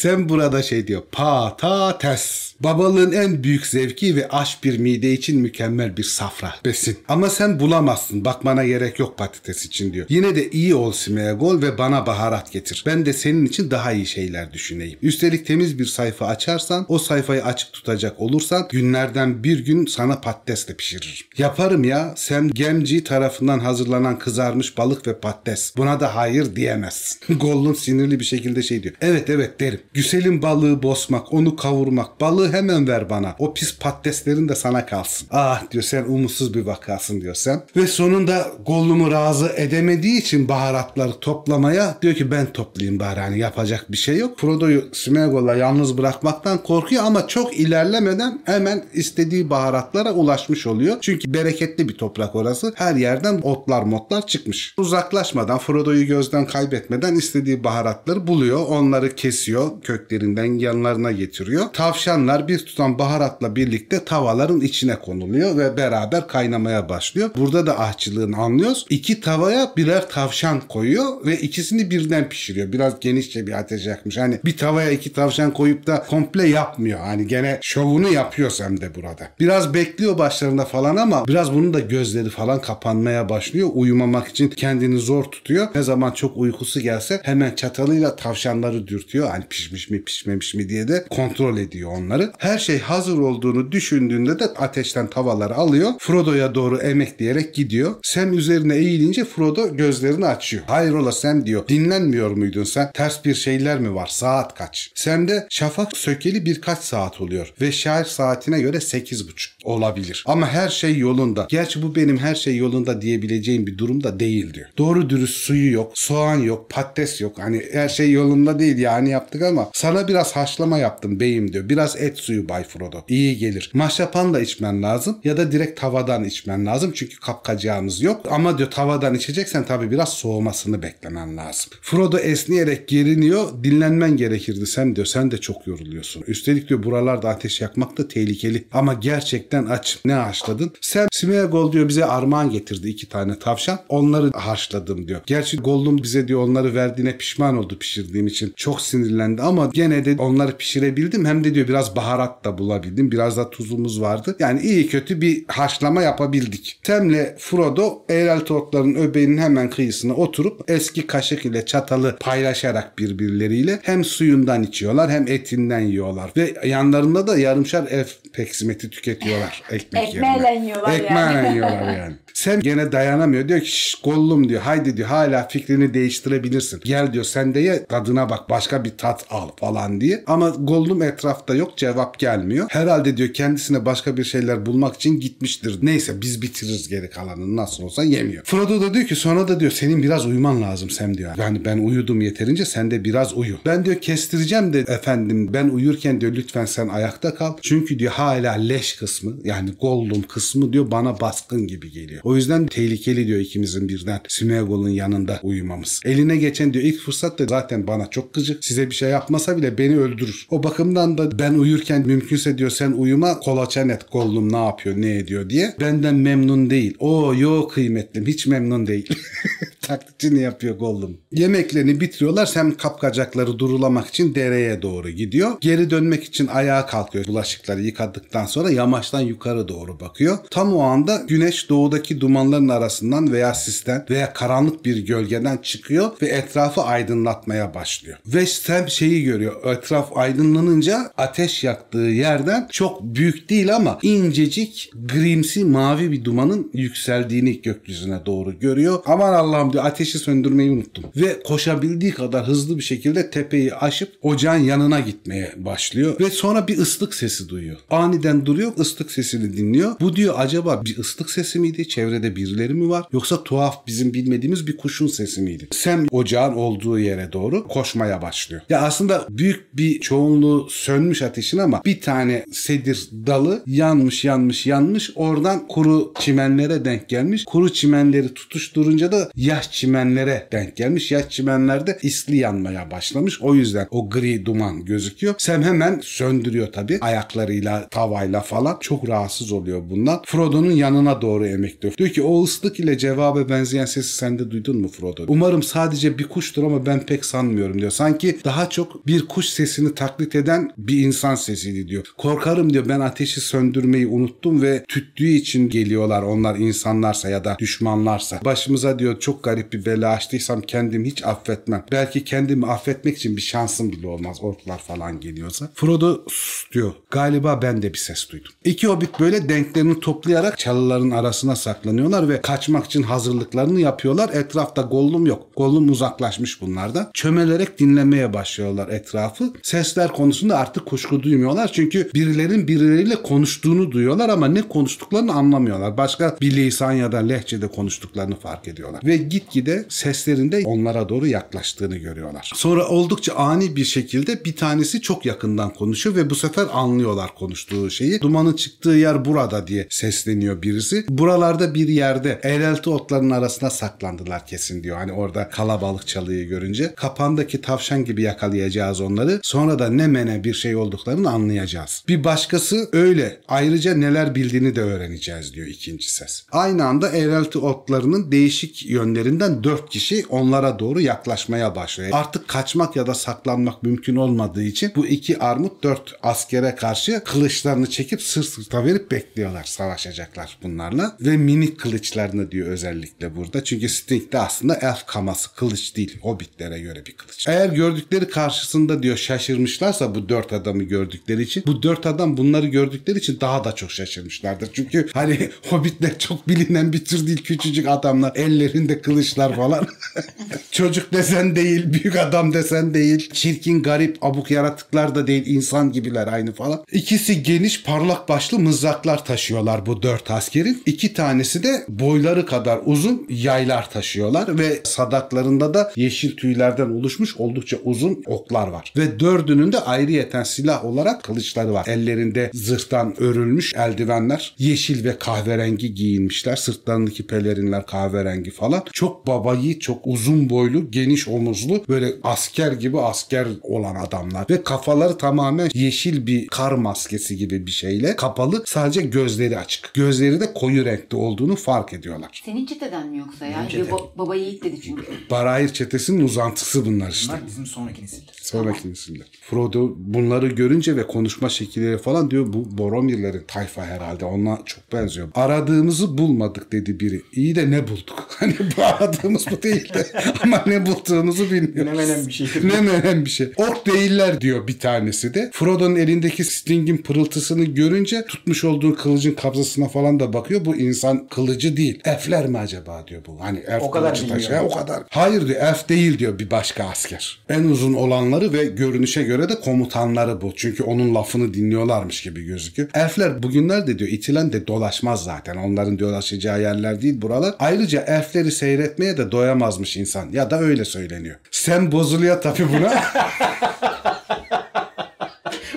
Sen burada şey diyor. Patates. Babalığın en büyük zevki ve aş bir mide için mükemmel bir safra. Besin. Ama sen bulamazsın. Bakmana gerek yok patates için diyor. Yine de iyi ol Simeagol ve bana baharat getir. Ben de senin için daha iyi şeyler düşüneyim. Üstelik temiz bir sayfa açarsan o sayfayı açık tutacak olursan günlerden bir gün sana patatesle pişiririm. Yaparım ya. Sam Gemci tarafından hazırlanan kızarmış balık ve patates. Buna da hayır diyemezsin. Gollum sinirli bir şekilde şey diyor. Evet evet derim. Güselim balığı bosmak, onu kavurmak. Balığı hemen ver bana. O pis patateslerin de sana kalsın. Ah diyor sen umutsuz bir vakasın diyor Sam. Ve sonunda Gollum'u razı edemediği için baharatları toplamaya diyor ki ben toplayayım bari hani yapacak bir şey yok. Frodo'yu Smeagol'la yalnız bırakmaktan korkuyor ama çok ilerlemeden hemen istediği baharatlara ulaşmış oluyor. Çünkü bereketli bir toprak orası. Her yerden otlar motlar çıkmış. Uzaklaşmadan Frodo'yu gözden kaybetmeden istediği baharatları buluyor. Onları kesiyor. Köklerinden yanlarına getiriyor. Tavşanlar bir tutam baharatla birlikte tavaların içine konuluyor ve beraber kaynamaya başlıyor. Burada da ahçılığını anlıyoruz. İki tavaya birer tavşan koyuyor ve ikisini birden pişiriyor. Biraz genişçe bir ateş yakmış. Hani bir tavaya iki tavşan koyup da komple yapmıyor. Hani gene şovunu yapıyor Sam de burada. Biraz bekliyor başlarında falan ama biraz bunun da gözleri falan kapanmaya başlıyor. Uyumamak için kendini zor tutuyor. Ne zaman çok uykusu gelse hemen çatalıyla tavşanları dürtüyor. Hani pişmiş mi pişmemiş mi diye de kontrol ediyor onları. Her şey hazır olduğunu düşündüğünde de ateşten tavaları alıyor. Frodo'ya doğru emekleyerek gidiyor. Sam üzerine eğilince Frodo gözlerini açıyor. Hayrola Sam diyor. Dinlenmiyor muydun sen? Ters bir şeyler mi var? Saat kaç? Sam de şafak sökeli birkaç saat oluyor. Ve şair saatine göre sekiz buçuk olabilir. Ama her şey yolunda. Gerçi bu benim her şey yolunda diyebileceğim bir durum da değil diyor. Doğru dürüst suyu yok, soğan yok, patates yok. Hani her şey yolunda değil yani yaptık ama sana biraz haşlama yaptım beyim diyor. Biraz et suyu Bay Frodo. İyi gelir. Maşapan da içmen lazım ya da direkt tavadan içmen lazım. Çünkü kapkacağımız yok. Ama diyor tavadan içeceksen tabii biraz soğumasını beklemen lazım. Frodo esneyerek geriniyor. Dinlenmen gerekirdi sen diyor. Sen de çok yoruluyorsun. Üstelik diyor buralarda ateş yakmak da tehlikeli. Ama gerçekten aç. Ne haşladın? Sam Smeagol diyor bize armağan getirdi iki tane tavşan. Onları haşladım diyor. Gerçi Gollum bize diyor onları verdiğine pişman oldu pişirdiğim için. Çok sinirlendi ama gene de onları pişirebildim. Hem de diyor biraz baharat da bulabildim. Biraz da tuzumuz vardı. Yani iyi kötü bir haşlama yapabildik. Sam'le Frodo eğrelti otların öbeğinin hemen kıyısına oturup eski kaşık ile çatalı paylaşarak birbirleriyle hem suyundan içiyorlar hem etinden yiyorlar. Ve yanlarında da yarımşar ev peksimeti tüketiyorlar ekmek Ekmeğiyle yerine. yiyorlar yani. Ekmeğiyle yiyorlar yani. Sam gene dayanamıyor. Diyor ki "Şş, Gollum diyor haydi diyor hala fikrini değiştirebilirsin. Gel diyor sen de ye tadına bak başka bir tat al falan diye. Ama Gollum etrafta yok cevap gelmiyor. Herhalde diyor kendisine başka bir şeyler bulmak için gitmiştir. Neyse biz bitiririz geri kalanını nasıl olsa yemiyor. Frodo da diyor ki sonra da diyor senin biraz uyuman lazım Sam diyor. Yani ben uyudum yeterince sen de biraz uyu. Ben diyor kestireceğim de efendim ben uyurken diyor lütfen sen ayakta kal. Çünkü diyor hala leş kısmı yani Gollum kısmı diyor bana baskın gibi geliyor. O yüzden tehlikeli diyor ikimizin birden Smeagol'un yanında uyumamız. Eline geçen diyor ilk fırsatta zaten bana çok gıcık. Size bir şey yapmasa bile beni öldürür. O bakımdan da ben uyurken mümkünse diyor sen uyuma kolaçan et Gollum ne yapıyor ne ediyor diye. Benden memnun değil. O yo kıymetlim hiç memnun değil. Taklitçi ne yapıyor Gollum? Yemeklerini bitiriyorlar. Sam kapkacakları durulamak için dereye doğru gidiyor. Geri dönmek için ayağa kalkıyor. Bulaşıkları yıkadıktan sonra yamaçtan yukarı doğru bakıyor. Tam o anda güneş doğudaki dumanların arasından veya sisten veya karanlık bir gölgeden çıkıyor ve etrafı aydınlatmaya başlıyor. Ve Sam şeyi görüyor. Etraf aydınlanınca ateş yaktığı yerden çok büyük değil ama incecik grimsi mavi bir dumanın yükseldiğini gökyüzüne doğru görüyor. Aman Allah'ım diyor ateşi söndürmeyi unuttum. Ve koşabildiği kadar hızlı bir şekilde tepeyi aşıp ocağın yanına gitmeye başlıyor. Ve sonra bir ıslık sesi duyuyor. Aniden duruyor ıslık sesini dinliyor. Bu diyor acaba bir ıslık sesi miydi? Çevrede birileri mi var? Yoksa tuhaf bizim bilmediğimiz bir kuşun sesi miydi? Sam ocağın olduğu yere doğru koşmaya başlıyor. Ya aslında büyük bir çoğunluğu sönmüş ateşin ama bir tane sedir dalı yanmış yanmış yanmış oradan kuru çimenlere denk gelmiş. Kuru çimenleri tutuşturunca da ya yaş çimenlere denk gelmiş. Yaş çimenlerde isli yanmaya başlamış. O yüzden o gri duman gözüküyor. Sam hemen söndürüyor tabii. Ayaklarıyla, tavayla falan. Çok rahatsız oluyor bundan. Frodo'nun yanına doğru emekliyor. Diyor ki o ıslık ile cevaba benzeyen sesi sen de duydun mu Frodo? Umarım sadece bir kuştur ama ben pek sanmıyorum diyor. Sanki daha çok bir kuş sesini taklit eden bir insan sesiydi diyor. Korkarım diyor ben ateşi söndürmeyi unuttum ve tüttüğü için geliyorlar onlar insanlarsa ya da düşmanlarsa. Başımıza diyor çok garip bir bela açtıysam kendimi hiç affetmem. Belki kendimi affetmek için bir şansım bile olmaz orklar falan geliyorsa. Frodo "Sus," diyor. Galiba ben de bir ses duydum. İki hobbit böyle denklerini toplayarak çalıların arasına saklanıyorlar ve kaçmak için hazırlıklarını yapıyorlar. Etrafta Gollum yok. Gollum uzaklaşmış bunlardan. Çömelerek dinlemeye başlıyorlar etrafı. Sesler konusunda artık kuşku duymuyorlar. Çünkü birilerinin birileriyle konuştuğunu duyuyorlar ama ne konuştuklarını anlamıyorlar. Başka bir lisan ya da lehçede konuştuklarını fark ediyorlar. Ve gitgide seslerinde onlara doğru yaklaştığını görüyorlar. Sonra oldukça ani bir şekilde bir tanesi çok yakından konuşuyor ve bu sefer anlıyorlar konuştuğu şeyi. Dumanın çıktığı yer burada diye sesleniyor birisi. Buralarda bir yerde eğrelti otların arasına saklandılar kesin diyor. Hani orada kalabalık çalıyı görünce. Kapandaki tavşan gibi yakalayacağız onları. Sonra da ne mene bir şey olduklarını anlayacağız. Bir başkası öyle. Ayrıca neler bildiğini de öğreneceğiz diyor ikinci ses. Aynı anda eğrelti otlarının değişik yönlerinden dört kişi onlara doğru yaklaşmaya başlıyor. Artık kaçmak ya da saklanmak mümkün olmadığı için bu iki armut dört askere karşı kılıçlarını çekip sırt sırta verip bekliyorlar. Savaşacaklar bunlarla. Ve minik kılıçlarını diyor özellikle burada. Çünkü Sting de aslında elf kaması kılıç değil. Hobbitlere göre bir kılıç. Eğer gördükleri karşısında diyor şaşırmışlarsa bu dört adamı gördükleri için bu dört adam bunları gördükleri için daha da çok şaşırmışlardır. Çünkü hani hobbitler çok bilinen bir tür değil. Küçücük adamlar ellerinde kılıçlar falan. Çocuk desen değil, büyük adam desen değil. Çirkin, garip, abuk yaratıklar da değil. insan gibiler aynı falan. İkisi geniş, parlak başlı mızraklar taşıyorlar bu dört askerin. İki tanesi de boyları kadar uzun yaylar taşıyorlar ve sadaklarında da yeşil tüylerden oluşmuş oldukça uzun oklar var. Ve dördünün de ayrıyeten silah olarak kılıçları var. Ellerinde zırhtan örülmüş eldivenler. Yeşil ve kahverengi giyinmişler. Sırtlarındaki pelerinler kahverengi falan. Çok babayı, çok uzun boylu, geniş omuzlu böyle asker gibi asker olan adamlar. Ve kafaları tamamen yeşil bir kar maskesi gibi bir şeyle kapalı. Sadece gözleri açık. Gözleri de koyu renkte olduğunu fark ediyorlar. Senin çeteden mi yoksa ya? çete. Bir ba- baba yiğit dedi çünkü. Barahir çetesinin uzantısı bunlar işte. Bunlar bizim sonraki nesildir. Sonraki nesiller. Frodo bunları görünce ve konuşma şekilleri falan diyor bu Boromirlerin tayfa herhalde. Ona çok benziyor. Aradığımızı bulmadık dedi biri. İyi de ne bulduk? Hani bu aradığımız bu değil de ama ne bulduğumuzu bilmiyoruz. Ne menen bir şeydir. Ne menen bir şey. Ork değiller diyor bir tanesi de. Frodo'nun elindeki Sting'in pırıltısını görünce tutmuş olduğu kılıcın kabzasına falan da bakıyor. Bu insan kılıcı değil. Elfler mi acaba diyor bu. Hani elf O kadar kılıcı taşıyan o kadar. Hayır diyor elf değil diyor bir başka asker. En uzun olanları ve görünüşe göre de komutanları bu. Çünkü onun lafını dinliyorlarmış gibi gözüküyor. Elfler bugünlerde diyor itilen de dolaşmaz zaten. Onların dolaşacağı yerler değil buralar. Ayrıca elfleri seyretmeye de doyamazmış insan. Ya da öyle söyleniyor. Sen bozuluyor tabii buna.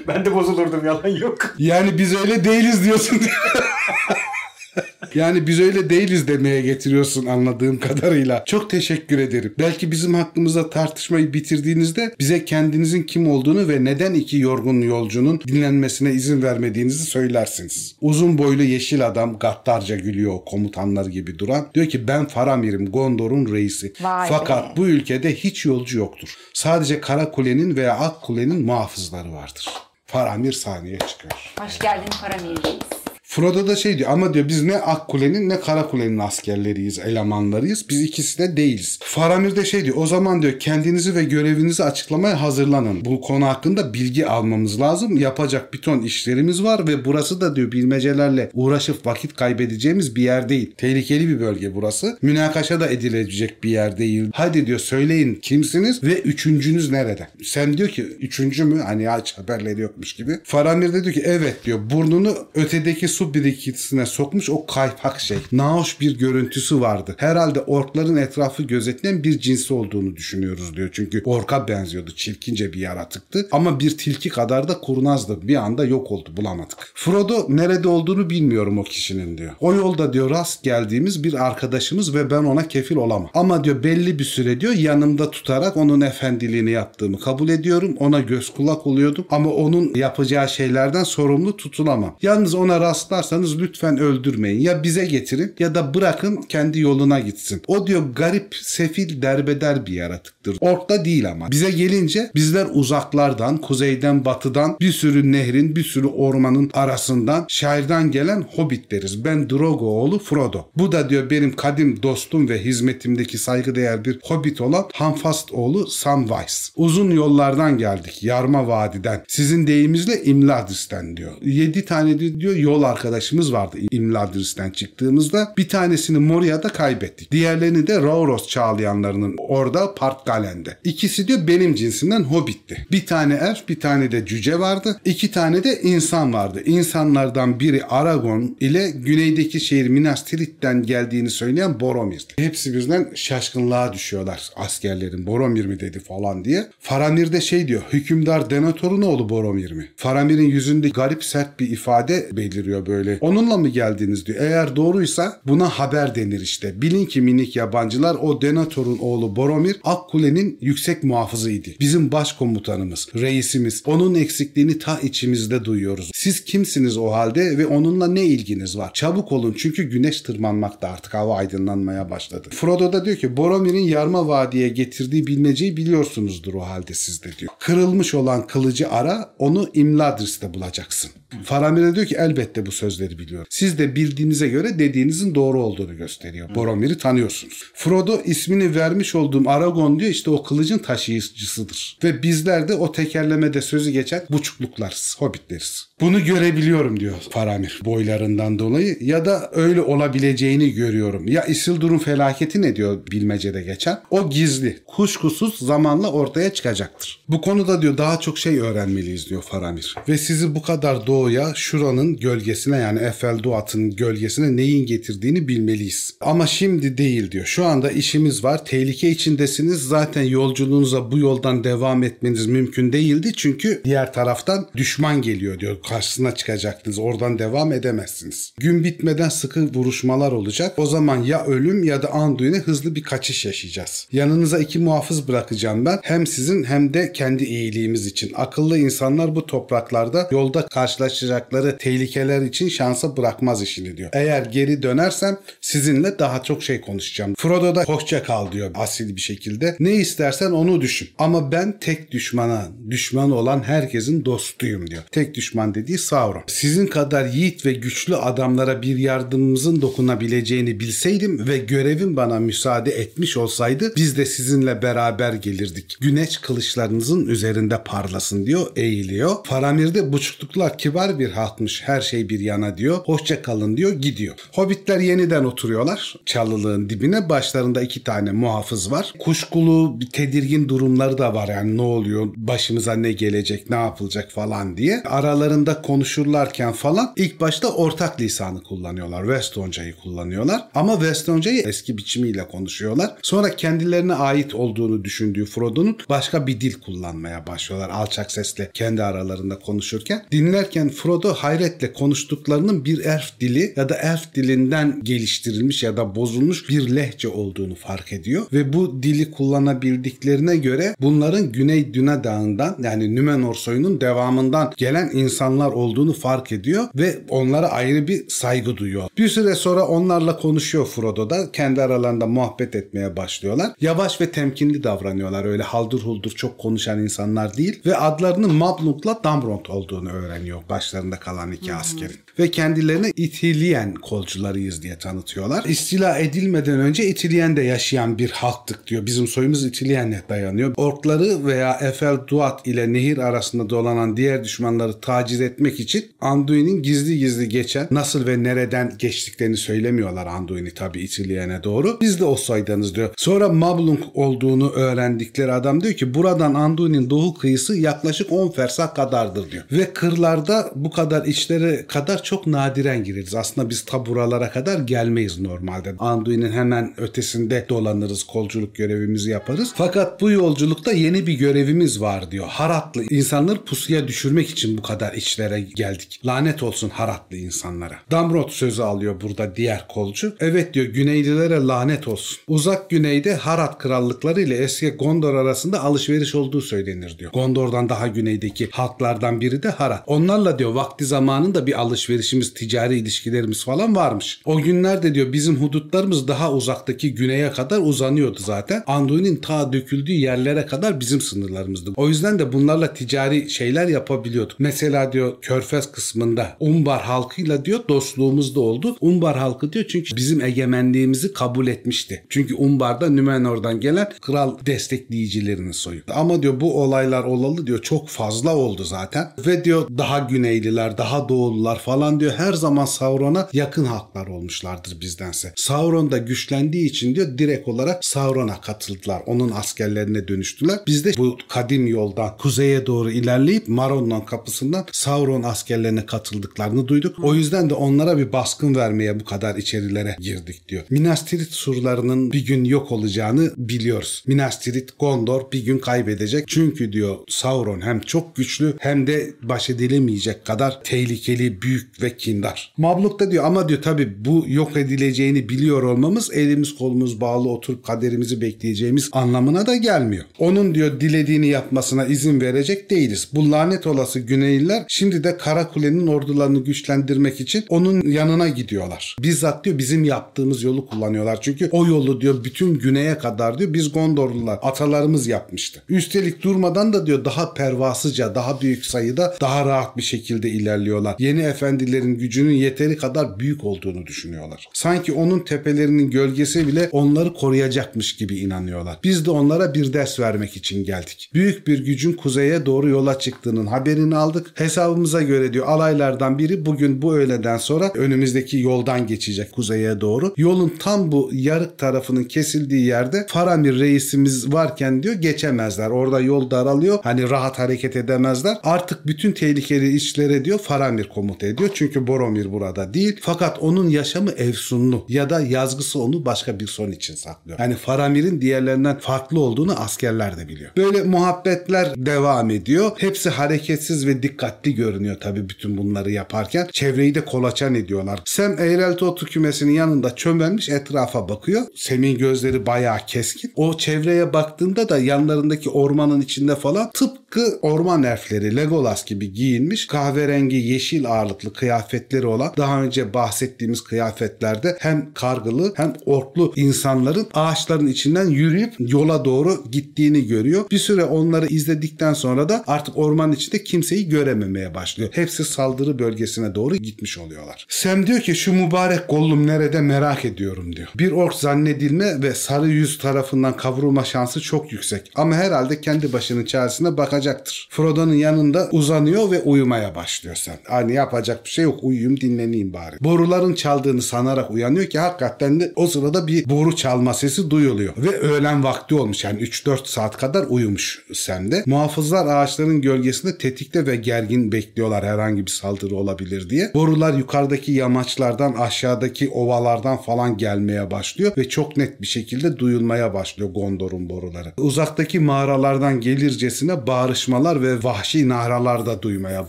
Ben de bozulurdum yalan yok. yani biz öyle değiliz diyorsun. Yani biz öyle değiliz demeye getiriyorsun anladığım kadarıyla. Çok teşekkür ederim. Belki bizim hakkımızda tartışmayı bitirdiğinizde bize kendinizin kim olduğunu ve neden iki yorgun yolcunun dinlenmesine izin vermediğinizi söylersiniz. Uzun boylu yeşil adam gaddarca gülüyor komutanlar gibi duran. Diyor ki ben Faramir'im Gondor'un reisi. Vay Fakat be. bu ülkede hiç yolcu yoktur. Sadece Kara Kule'nin veya Ak Kule'nin muhafızları vardır. Faramir sahneye çıkıyor. Hoş geldin Faramir Reis. Frodo da şey diyor ama diyor biz ne Akkule'nin ne Karakule'nin askerleriyiz, elemanlarıyız. Biz ikisi de değiliz. Faramir de şey diyor o zaman diyor kendinizi ve görevinizi açıklamaya hazırlanın. Bu konu hakkında bilgi almamız lazım. Yapacak bir ton işlerimiz var ve burası da diyor bilmecelerle uğraşıp vakit kaybedeceğimiz bir yer değil. Tehlikeli bir bölge burası. Münakaşa da edilecek bir yer değil. Hadi diyor söyleyin kimsiniz ve üçüncünüz nerede? Sen diyor ki üçüncü mü? Hani hiç haberleri yokmuş gibi. Faramir de diyor ki evet diyor burnunu ötedeki su su birikintisine sokmuş o kaypak şey. Nahoş bir görüntüsü vardı. Herhalde orkların etrafı gözetleyen bir cinsi olduğunu düşünüyoruz diyor. Çünkü orka benziyordu. Çirkince bir yaratıktı. Ama bir tilki kadar da kurnazdı. Bir anda yok oldu bulamadık. Frodo nerede olduğunu bilmiyorum o kişinin diyor. O yolda diyor rast geldiğimiz bir arkadaşımız ve ben ona kefil olamam. Ama diyor belli bir süre diyor yanımda tutarak onun efendiliğini yaptığımı kabul ediyorum. Ona göz kulak oluyordum ama onun yapacağı şeylerden sorumlu tutulamam. Yalnız ona rastlarsanız lütfen öldürmeyin. Ya bize getirin ya da bırakın kendi yoluna gitsin. O diyor garip, sefil, derbeder bir yaratıktır. Orkta değil ama. Bize gelince bizler uzaklardan, kuzeyden, batıdan bir sürü nehrin, bir sürü ormanın arasından şairden gelen hobbitleriz. Ben Drogo oğlu Frodo. Bu da diyor benim kadim dostum ve hizmetimdeki saygıdeğer bir hobbit olan Hanfast oğlu Samwise. Uzun yollardan geldik. Yarma Vadi'den. Sizin deyiminizle İmladris'ten diyor. 7 tane diyor yol arkadaşımız vardı İmladris'ten çıktığımızda. Bir tanesini Moria'da kaybettik. Diğerlerini de Rauros çağlayanlarının orada Park Galen'de. İkisi diyor benim cinsimden hobbitti. Bir tane elf bir tane de cüce vardı. İki tane de insan vardı. İnsanlardan biri Aragon ile güneydeki şehir Minas Tirith'ten geldiğini söyleyen Boromir'di. Hepsi birden şaşkınlığa düşüyorlar askerlerin. Boromir mi dedi falan diye. Faramir de şey diyor. Hükümdar Denethor'un oğlu Boromir mi? Faramir'in yüzünde garip sert bir ifade beliriyor böyle. Onunla mı geldiniz diyor. Eğer doğruysa buna haber denir işte. Bilin ki minik yabancılar o Denethor'un oğlu Boromir Akkule'nin yüksek muhafızıydı. Bizim başkomutanımız, reisimiz. Onun eksikliğini ta içimizde duyuyoruz. Siz kimsiniz o halde ve onunla ne ilginiz var? Çabuk olun çünkü güneş tırmanmakta artık hava aydınlanmaya başladı. Frodo da diyor ki Boromir'in Yarma Vadi'ye getirdiği bilmeceyi biliyorsunuzdur o halde siz de diyor. Kırılmış olan kılıcı ara onu İmladris'te bulacaksın. Faramir diyor ki elbette bu sözleri biliyorum. Siz de bildiğinize göre dediğinizin doğru olduğunu gösteriyor. Boromir'i tanıyorsunuz. Frodo ismini vermiş olduğum Aragon diyor işte o kılıcın taşıyıcısıdır. Ve bizler de o tekerlemede sözü geçen buçukluklarız, hobbitleriz. Bunu görebiliyorum diyor Faramir boylarından dolayı ya da öyle olabileceğini görüyorum. Ya Isildur'un felaketi ne diyor bilmecede geçen? O gizli. Kuşkusuz zamanla ortaya çıkacaktır. Bu konuda diyor daha çok şey öğrenmeliyiz diyor Faramir. Ve sizi bu kadar doğuya şuranın gölgesine yani Efelduat'ın gölgesine neyin getirdiğini bilmeliyiz. Ama şimdi değil diyor. Şu anda işimiz var. Tehlike içindesiniz. Zaten yolculuğunuza bu yoldan devam etmeniz mümkün değildi. Çünkü diğer taraftan düşman geliyor diyor. Karşısına çıkacaktınız. Oradan devam edemezsiniz. Gün bitmeden sıkı vuruşmalar olacak. O zaman ya ölüm ya da Anduin'e hızlı bir kaçış yaşayacağız. Yanınıza iki muhafız bırakacağım ben. Hem sizin hem de kendi iyiliğimiz için. Akıllı insanlar bu topraklarda yolda karşılaşacakları tehlikeler için şansa bırakmaz işini diyor. Eğer geri dönersem sizinle daha çok şey konuşacağım. Frodo da hoşça kal diyor asil bir şekilde. Ne istersen onu düşün. Ama ben tek düşmana, düşman olan herkesin dostuyum diyor. Tek düşman dediği Sauron. Sizin kadar yiğit ve güçlü adamlara bir yardımımızın dokunabileceğini bilseydim ve görevim bana müsaade etmiş olsaydı biz de sizinle beraber gelirdik. Güneş kılıçlarınızın üzerinde parlasın diyor, eğiliyor. Faramir'de buçukluklar kibar bir halkmış her şey bir yana diyor. Hoşça kalın diyor, gidiyor. Hobbitler yeniden oturuyorlar çalılığın dibine. Başlarında iki tane muhafız var. Kuşkulu, tedirgin durumları da var yani ne oluyor, başımıza ne gelecek, ne yapılacak falan diye. Aralarında konuşurlarken falan ilk başta ortak lisanı kullanıyorlar. Westonca'yı kullanıyorlar. Ama Westonca'yı eski biçimiyle konuşuyorlar. Sonra kendilerine ait olduğunu düşündüğü Frodo'nun başka bir dil kullanmaya başlıyorlar. Alçak sesle kendi aralarında konuşurken. Dinlerken Frodo hayretle konuştuklarının bir elf dili ya da elf dilinden geliştirilmiş ya da bozulmuş bir lehçe olduğunu fark ediyor. Ve bu dili kullanabildiklerine göre bunların Güney Düne Dağı'ndan yani Nümenor soyunun devamından gelen insanlar olduğunu fark ediyor ve onlara ayrı bir saygı duyuyor. Bir süre sonra onlarla konuşuyor Frodo da. Kendi aralarında muhabbet etmeye başlıyorlar. Yavaş ve temkinli davranıyorlar. Öyle haldır huldur çok konuşan insanlar değil. Ve adlarının Mablung'la Damrond olduğunu öğreniyor başlarında kalan iki askerin. Ve kendilerine İtilyen kolcularıyız diye tanıtıyorlar. İstila edilmeden önce İtilyen'de yaşayan bir halktık diyor. Bizim soyumuz İtilyen'e dayanıyor. Orkları veya Efel Duat ile nehir arasında dolanan diğer düşmanları taciz etmek için Anduin'in gizli gizli geçen nasıl ve nereden geçtiklerini söylemiyorlar Anduin'i tabii İtilyen'e doğru. Biz de o soydanız diyor. Sonra Mablung olduğunu öğrendikleri adam diyor ki buradan Anduin'in doğu kıyısı yaklaşık 10 fersah kadardır diyor. Ve kırlarda bu kadar içlere kadar çok nadiren gireriz. Aslında biz ta buralara kadar gelmeyiz normalde. Anduin'in hemen ötesinde dolanırız, kolculuk görevimizi yaparız. Fakat bu yolculukta yeni bir görevimiz var diyor. Haratlı insanları pusuya düşürmek için bu kadar içlere geldik. Lanet olsun Haratlı insanlara. Damrot sözü alıyor burada diğer kolcu. Evet diyor Güneylilere lanet olsun. Uzak güneyde Harat krallıkları ile eski Gondor arasında alışveriş olduğu söylenir diyor. Gondor'dan daha güneydeki halklardan biri de Harat. Onlarla diyor vakti zamanında bir alışverişimiz, ticari ilişkilerimiz falan varmış. O günlerde diyor bizim hudutlarımız daha uzaktaki güneye kadar uzanıyordu zaten. Anduin'in ta döküldüğü yerlere kadar bizim sınırlarımızdı. O yüzden de bunlarla ticari şeyler yapabiliyorduk. Mesela diyor Körfez kısmında Umbar halkıyla diyor dostluğumuz da oldu. Umbar halkı diyor çünkü bizim egemenliğimizi kabul etmişti. Çünkü Umbar'da Nümenor'dan gelen kral destekleyicilerinin soyu. Ama diyor bu olaylar olalı diyor çok fazla oldu zaten. Ve diyor daha güneyliler, daha doğulular falan diyor her zaman Sauron'a yakın halklar olmuşlardır bizdense. Sauron da güçlendiği için diyor direkt olarak Sauron'a katıldılar. Onun askerlerine dönüştüler. Biz de bu kadim yoldan kuzeye doğru ilerleyip Maron'dan kapısından Sauron askerlerine katıldıklarını duyduk. O yüzden de onlara bir baskın vermeye bu kadar içerilere girdik diyor. Minas Tirith surlarının bir gün yok olacağını biliyoruz. Minas Tirith Gondor bir gün kaybedecek. Çünkü diyor Sauron hem çok güçlü hem de baş edilemeyecek kadar tehlikeli, büyük ve kindar. Mabluk da diyor ama diyor tabi bu yok edileceğini biliyor olmamız elimiz kolumuz bağlı oturup kaderimizi bekleyeceğimiz anlamına da gelmiyor. Onun diyor dilediğini yapmasına izin verecek değiliz. Bu lanet olası Güneyliler şimdi de Karakule'nin ordularını güçlendirmek için onun yanına gidiyorlar. Bizzat diyor bizim yaptığımız yolu kullanıyorlar. Çünkü o yolu diyor bütün güneye kadar diyor biz Gondorlular atalarımız yapmıştı. Üstelik durmadan da diyor daha pervasızca daha büyük sayıda daha rahat bir şekilde ilerliyorlar. Yeni efendilerin gücünün yeteri kadar büyük olduğunu düşünüyorlar. Sanki onun tepelerinin gölgesi bile onları koruyacakmış gibi inanıyorlar. Biz de onlara bir ders vermek için geldik. Büyük bir gücün kuzeye doğru yola çıktığının haberini aldık. Hesabımıza göre diyor alaylardan biri bugün bu öğleden sonra önümüzdeki yoldan geçecek kuzeye doğru. Yolun tam bu yarık tarafının kesildiği yerde Faramir reisimiz varken diyor geçemezler. Orada yol daralıyor. Hani rahat hareket edemezler. Artık bütün tehlikeli işlere diyor Faramir komuta ediyor. Çünkü Boromir burada değil. Fakat onun yaşamı efsunlu ya da yazgısı onu başka bir son için saklıyor. Yani Faramir'in diğerlerinden farklı olduğunu askerler de biliyor. Böyle muhabbetler devam ediyor. Hepsi hareketsiz ve dikkatli görünüyor tabii bütün bunları yaparken. Çevreyi de kolaçan ediyorlar. Sam eğrelti otu kümesinin yanında çömelmiş etrafa bakıyor. Sem'in gözleri bayağı keskin. O çevreye baktığında da yanlarındaki ormanın içinde falan tıpkı orman elfleri Legolas gibi giyinmiş kahverengi yeşil ağırlıklı kıyafetleri olan daha önce bahsettiğimiz kıyafetlerde hem kargılı hem orklu insanların ağaçların içinden yürüyüp yola doğru gittiğini görüyor. Bir süre onları izledikten sonra da artık ormanın içinde kimseyi görememeye başlıyor. Hepsi saldırı bölgesine doğru gitmiş oluyorlar. Sam diyor ki şu mübarek Gollum nerede merak ediyorum diyor. Bir ork zannedilme ve sarı yüz tarafından kavrulma şansı çok yüksek. Ama herhalde kendi başının çaresine bakacaktır. Frodo'nun yanında uzanıyor ve uyumaya başlıyor sen. Hani yapacak bir şey yok uyuyayım dinleneyim bari. Boruların çaldığını sanarak uyanıyor ki hakikaten de o sırada bir boru çalma sesi duyuluyor. Ve öğlen vakti olmuş yani 3-4 saat kadar uyumuş sen de. Muhafızlar ağaçların gölgesinde tetikte ve gergin bekliyorlar herhangi bir saldırı olabilir diye. Borular yukarıdaki yamaçlardan aşağıdaki ovalardan falan gelmeye başlıyor ve çok net bir şekilde duyulmaya başlıyor Gondor'un boruları. Uzaktaki mağaralardan gelircesine bağrışmalar ve vahşi nahralar da duymaya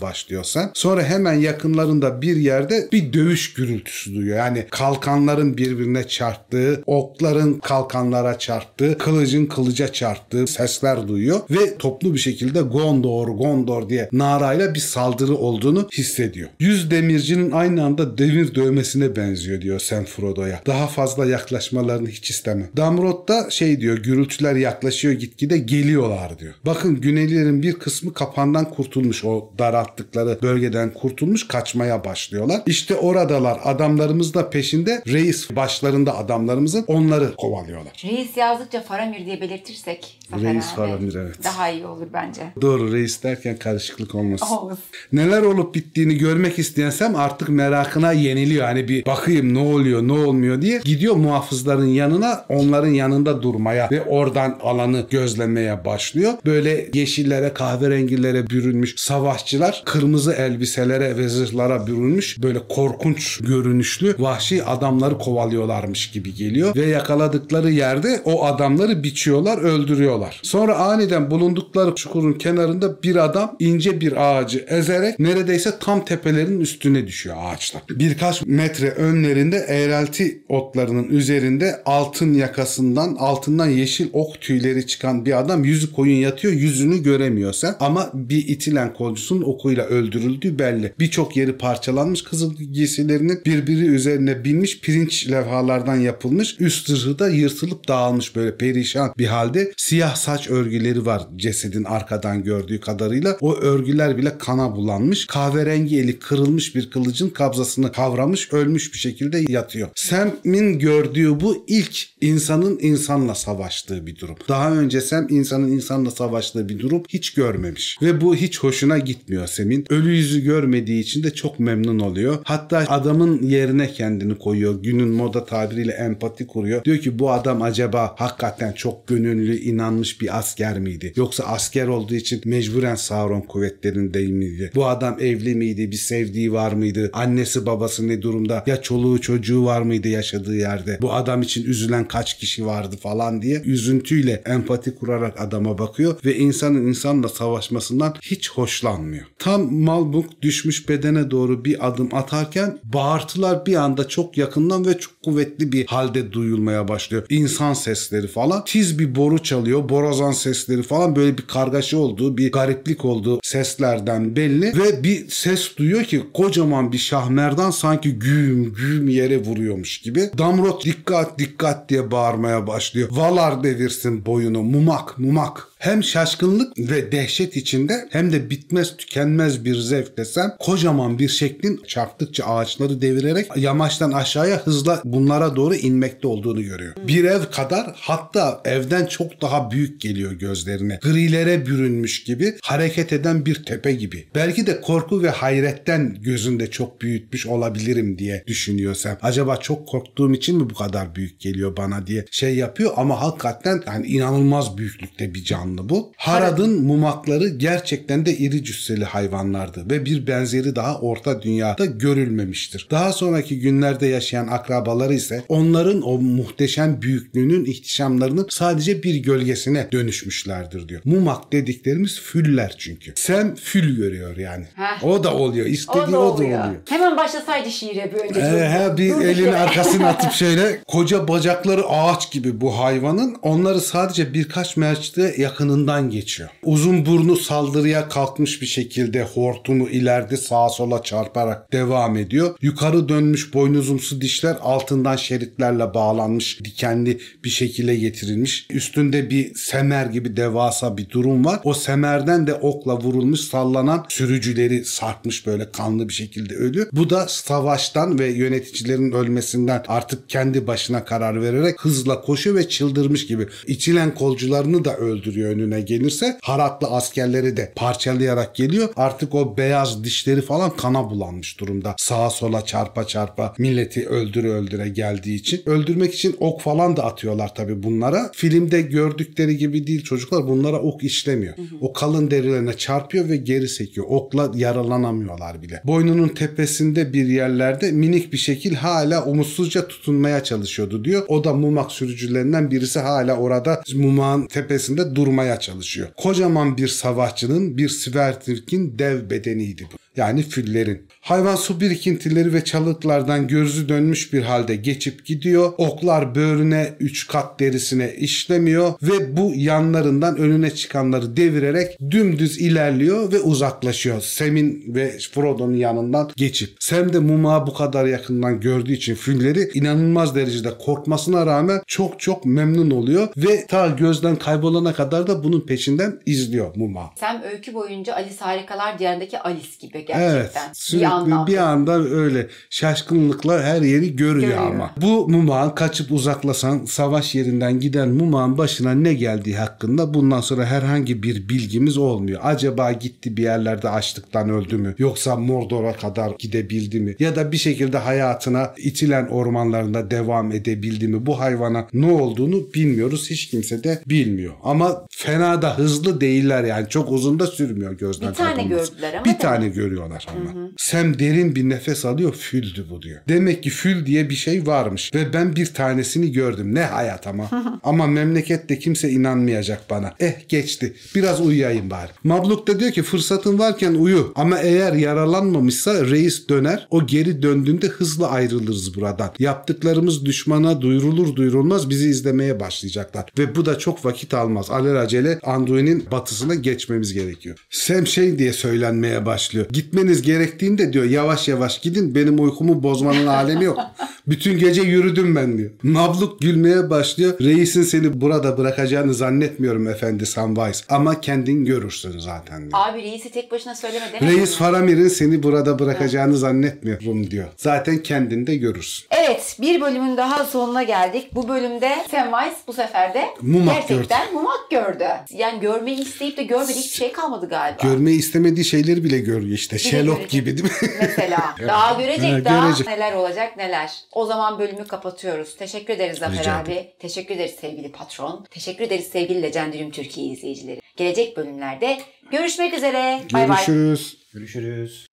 başlıyorsan. Sonra hemen yakınlarında bir yerde bir dövüş gürültüsü duyuyor. Yani kalkanların birbirine çarptığı, okların kalkanlara çarptığı, kılıcın kılıca çarptığı sesler duyuyor ve toplu bir şekilde Gondor, Gondor diye narayla bir saldırı olduğunu hissediyor. Yüz demircinin aynı anda demir dövmesine benziyor diyor Sam Frodo'ya. Daha fazla yaklaşmalarını hiç istemem. Damrot da şey diyor gürültüler yaklaşıyor gitgide geliyorlar diyor. Bakın Güneylilerin bir kısmı kapandan kurtulmuş o daralttıkları bölgeden kurtulmuş kaçmaya başlıyorlar. İşte oradalar adamlarımız da peşinde reis başlarında adamlarımızın onları kovalıyorlar. Reis yazdıkça Faramir diye belirtirsek. Zafer Reis abi, Faramir, evet. Daha iyi olur bence. Doğru reis derken karışıklık olmasın. Olsun. Neler olup bittiğini görmek isteyensem artık merakına yeniliyor. Hani bir bakayım ne oluyor ne olmuyor diye gidiyor muhafızların yanına onların yanında durmaya ve oradan alanı gözlemeye başlıyor. Böyle yeşillere kahverengilere bürünmüş savaşçılar kırmızı elbiselere ve zırhlara bürünmüş böyle korkunç görünüşlü vahşi adamları kovalıyorlarmış gibi geliyor ve yakaladıkları yerde o adamları biçiyorlar, öldürüyorlar. Sonra aniden bulundukları çukurun kenarında bir adam ince bir ağacı ezerek neredeyse tam tepelerin üstüne düşüyor ağaçlar. Birkaç metre önlerinde eğrelti otlarının üzerinde altın yakasından altından yeşil ok tüyleri çıkan bir adam yüzü koyun yatıyor yüzünü göremiyorsa ama bir itilen kolcusunun okuyla öldürüldüğü belli. Birçok yeri parçalanmış kızıl giysilerinin birbiri üzerine binmiş pirinç levhalardan yapılmış üst zırhı da yırtılıp dağılmış böyle perişan bir halde siyah saç örgüleri var cesedin arkadan gördüğü kadarıyla o örgüler bile kana bulanmış kahverengi eli kırılmış bir kılıcın kabzasını kavramış ölmüş bir şekilde yatıyor. Sam'in gördüğü bu ilk insanın insanla savaştığı bir durum. Daha önce Sam insanın insanla savaştığı bir durum hiç görmemiş. Ve bu hiç hoşuna gitmiyor Sam'in. Ölü yüzü görmediği için de çok memnun oluyor. Hatta adamın yerine kendini koyuyor. Günün moda tabiriyle empati kuruyor. Diyor ki bu adam acaba hakikaten çok gönüllü, inanmış bir asker miydi? Yoksa asker olduğu için mecburen Sauron kuvvetlerinde miydi? Bu adam evli miydi? Bir sevdiği var mıydı? Annesi babası ne durumda? Ya çoluğu çocuğu var mıydı yaşadığı yerde? Bu adam için üzülen kaç kişi vardı falan diye üzüntüyle empati kurarak adama bakıyor ve insanın insanla savaşmasından hiç hoşlanmıyor. Tam Malbuk düşmüş bedene doğru bir adım atarken bağırtılar bir anda çok yakından ve çok kuvvetli bir halde duyulmaya başlıyor. İnsan sesleri falan. Tiz bir boru çalıyor. Borazan sesleri falan böyle bir kargaşa olduğu, bir gariplik olduğu seslerden belli ve bir ses duyuyor ki kocaman bir şahmerdan sanki güm güm yere vuruyormuş gibi. Damrot dikkat dikkat diye bağırmaya başlıyor. Valar devirsin boyunu mumak mumak. Hem şaşkınlık ve dehşet içinde hem de bitmez tükenmez bir zevk desem kocaman bir şeklin çarptıkça ağaçları devirerek yamaçtan aşağıya hızla bunlara doğru inmekte olduğunu görüyor. Bir ev kadar hatta evden çok daha büyük geliyor gözlerine. Grilere bürünmüş gibi hareket eden bir tepe gibi. Belki de korku ve hayretten gözünde çok büyütmüş olabilirim diye düşünüyorsam. Acaba çok korktuğum için mi bu kadar büyük geliyor bana diye şey yapıyor ama hakikaten yani inanılmaz büyüklükte bir canlı bu. Harad'ın mumakları gerçekten de iri cüsseli hayvanlardı ve bir benzeri daha orta dünyada görülmemiştir. Daha sonraki günlerde yaşayan akrabaları ise onların o muhteşem büyüklüğünün ihtişamlarının sadece bir gölgesine dönüşmüşlerdir diyor. Mumak dediklerimiz füller çünkü. Sam fül görüyor yani. Heh. O da oluyor. İstediği o da oluyor. Hemen başlasaydı şiire böyle. Ee, he, bir Durduk elini yere. arkasına atıp şöyle koca bacakları ağaç gibi bu hayvanın onları sadece birkaç merçte yakınından geçiyor. Uzun burnu saldırıya kalkmış bir şekilde hortumu ileride sağa sola çarparak devam ediyor. Yukarı dönmüş boynuzumsu dişler altından şeritlerle bağlanmış dikenli bir şekilde getirilmiş. Üstünde bir semer gibi devasa bir durum var. O semerden de okla vurulmuş sallanan sürücüleri sarkmış böyle kanlı bir şekilde ölü. Bu da savaştan ve yöneticilerin ölmesinden artık kendi başına karar vererek hızla koşuyor ve çıldırmış gibi. İçilen kolcularını da öldürüyor önüne gelirse. Haratlı askerleri de parçalayarak geliyor. Artık o beyaz dişleri falan kana bulanmış durumda. Sağa sola çarpa çarpa milleti öldüre öldüre geldiği için. Öldürmek için ok falan da atıyorlar tabii bunlara. Filmde gördükleri gibi değil çocuklar bunlara ok işlemiyor. O kalın derilerine çarpıyor ve geri sekiyor. Okla yaralanamıyorlar bile. Boynunun tepesinde bir yerlerde minik bir şekil hala umutsuzca tutunmaya çalışıyordu diyor. O da mumak sürücülerinden birisi hala orada mumağın tepesinde durmaya çalışıyor. Kocaman bir savaşçının bir Svertirk'in dev bedeniydi bu. Yani füllerin. Hayvan su birikintileri ve çalıklardan gözü dönmüş bir halde geçip gidiyor. Oklar böğrüne üç kat derisine işlemiyor ve bu yanlarından önüne çıkanları devirerek dümdüz ilerliyor ve uzaklaşıyor. Sam'in ve Frodo'nun yanından geçip. Sam de mumağı bu kadar yakından gördüğü için fülleri inanılmaz derecede korkmasına rağmen çok çok memnun oluyor ve ta gözden kaybolana kadar da bunun peşinden izliyor mumağı. Sen öykü boyunca Alice Harikalar Diyarındaki Alice gibi gerçekten. Evet. Sürekli bir anlamda. bir anda öyle şaşkınlıkla her yeri görüyor, Görüyor. ama. Bu mumağın kaçıp uzaklasan savaş yerinden giden mumağın başına ne geldiği hakkında bundan sonra herhangi bir bilgimiz olmuyor. Acaba gitti bir yerlerde açlıktan öldü mü? Yoksa Mordor'a kadar gidebildi mi? Ya da bir şekilde hayatına itilen ormanlarında devam edebildi mi? Bu hayvana ne olduğunu bilmiyoruz. Hiç kimse de bilmiyor. Ama fena da hızlı değiller yani. Çok uzun da sürmüyor gözden Bir tane kaybolması. gördüler ama Bir tane mi? görüyor soruyorlar ona. Sam derin bir nefes alıyor füldü bu diyor. Demek ki fül diye bir şey varmış ve ben bir tanesini gördüm. Ne hayat ama. ama memlekette kimse inanmayacak bana. Eh geçti. Biraz uyuyayım bari. Mabluk da diyor ki fırsatın varken uyu. Ama eğer yaralanmamışsa reis döner. O geri döndüğünde hızlı ayrılırız buradan. Yaptıklarımız düşmana duyurulur duyurulmaz bizi izlemeye başlayacaklar. Ve bu da çok vakit almaz. Alelacele Anduin'in batısına geçmemiz gerekiyor. Sam şey diye söylenmeye başlıyor. Gitmeniz gerektiğinde diyor yavaş yavaş gidin benim uykumu bozmanın alemi yok. Bütün gece yürüdüm ben diyor. Mabluk gülmeye başlıyor. Reisin seni burada bırakacağını zannetmiyorum efendi Samwise. Ama kendin görürsün zaten diyor. Abi reisi tek başına söyleme demedim Reis mi? Faramir'in seni burada bırakacağını zannetmiyorum diyor. Zaten kendin de görürsün. Evet bir bölümün daha sonuna geldik. Bu bölümde Samwise bu sefer de Mumak gerçekten mumak gördü. Yani görmeyi isteyip de görmediği hiçbir şey kalmadı galiba. Görmeyi istemediği şeyleri bile görüyor işte. Sherlock görecek. gibi değil mi? Mesela. daha görecek Ha, daha görecek. neler olacak neler. O zaman bölümü kapatıyoruz. Teşekkür ederiz Zafer Rica abi. Teşekkür ederiz sevgili patron. Teşekkür ederiz sevgili Legendarium Türkiye izleyicileri. Gelecek bölümlerde görüşmek üzere. Bay bay. Görüşürüz. Görüşürüz.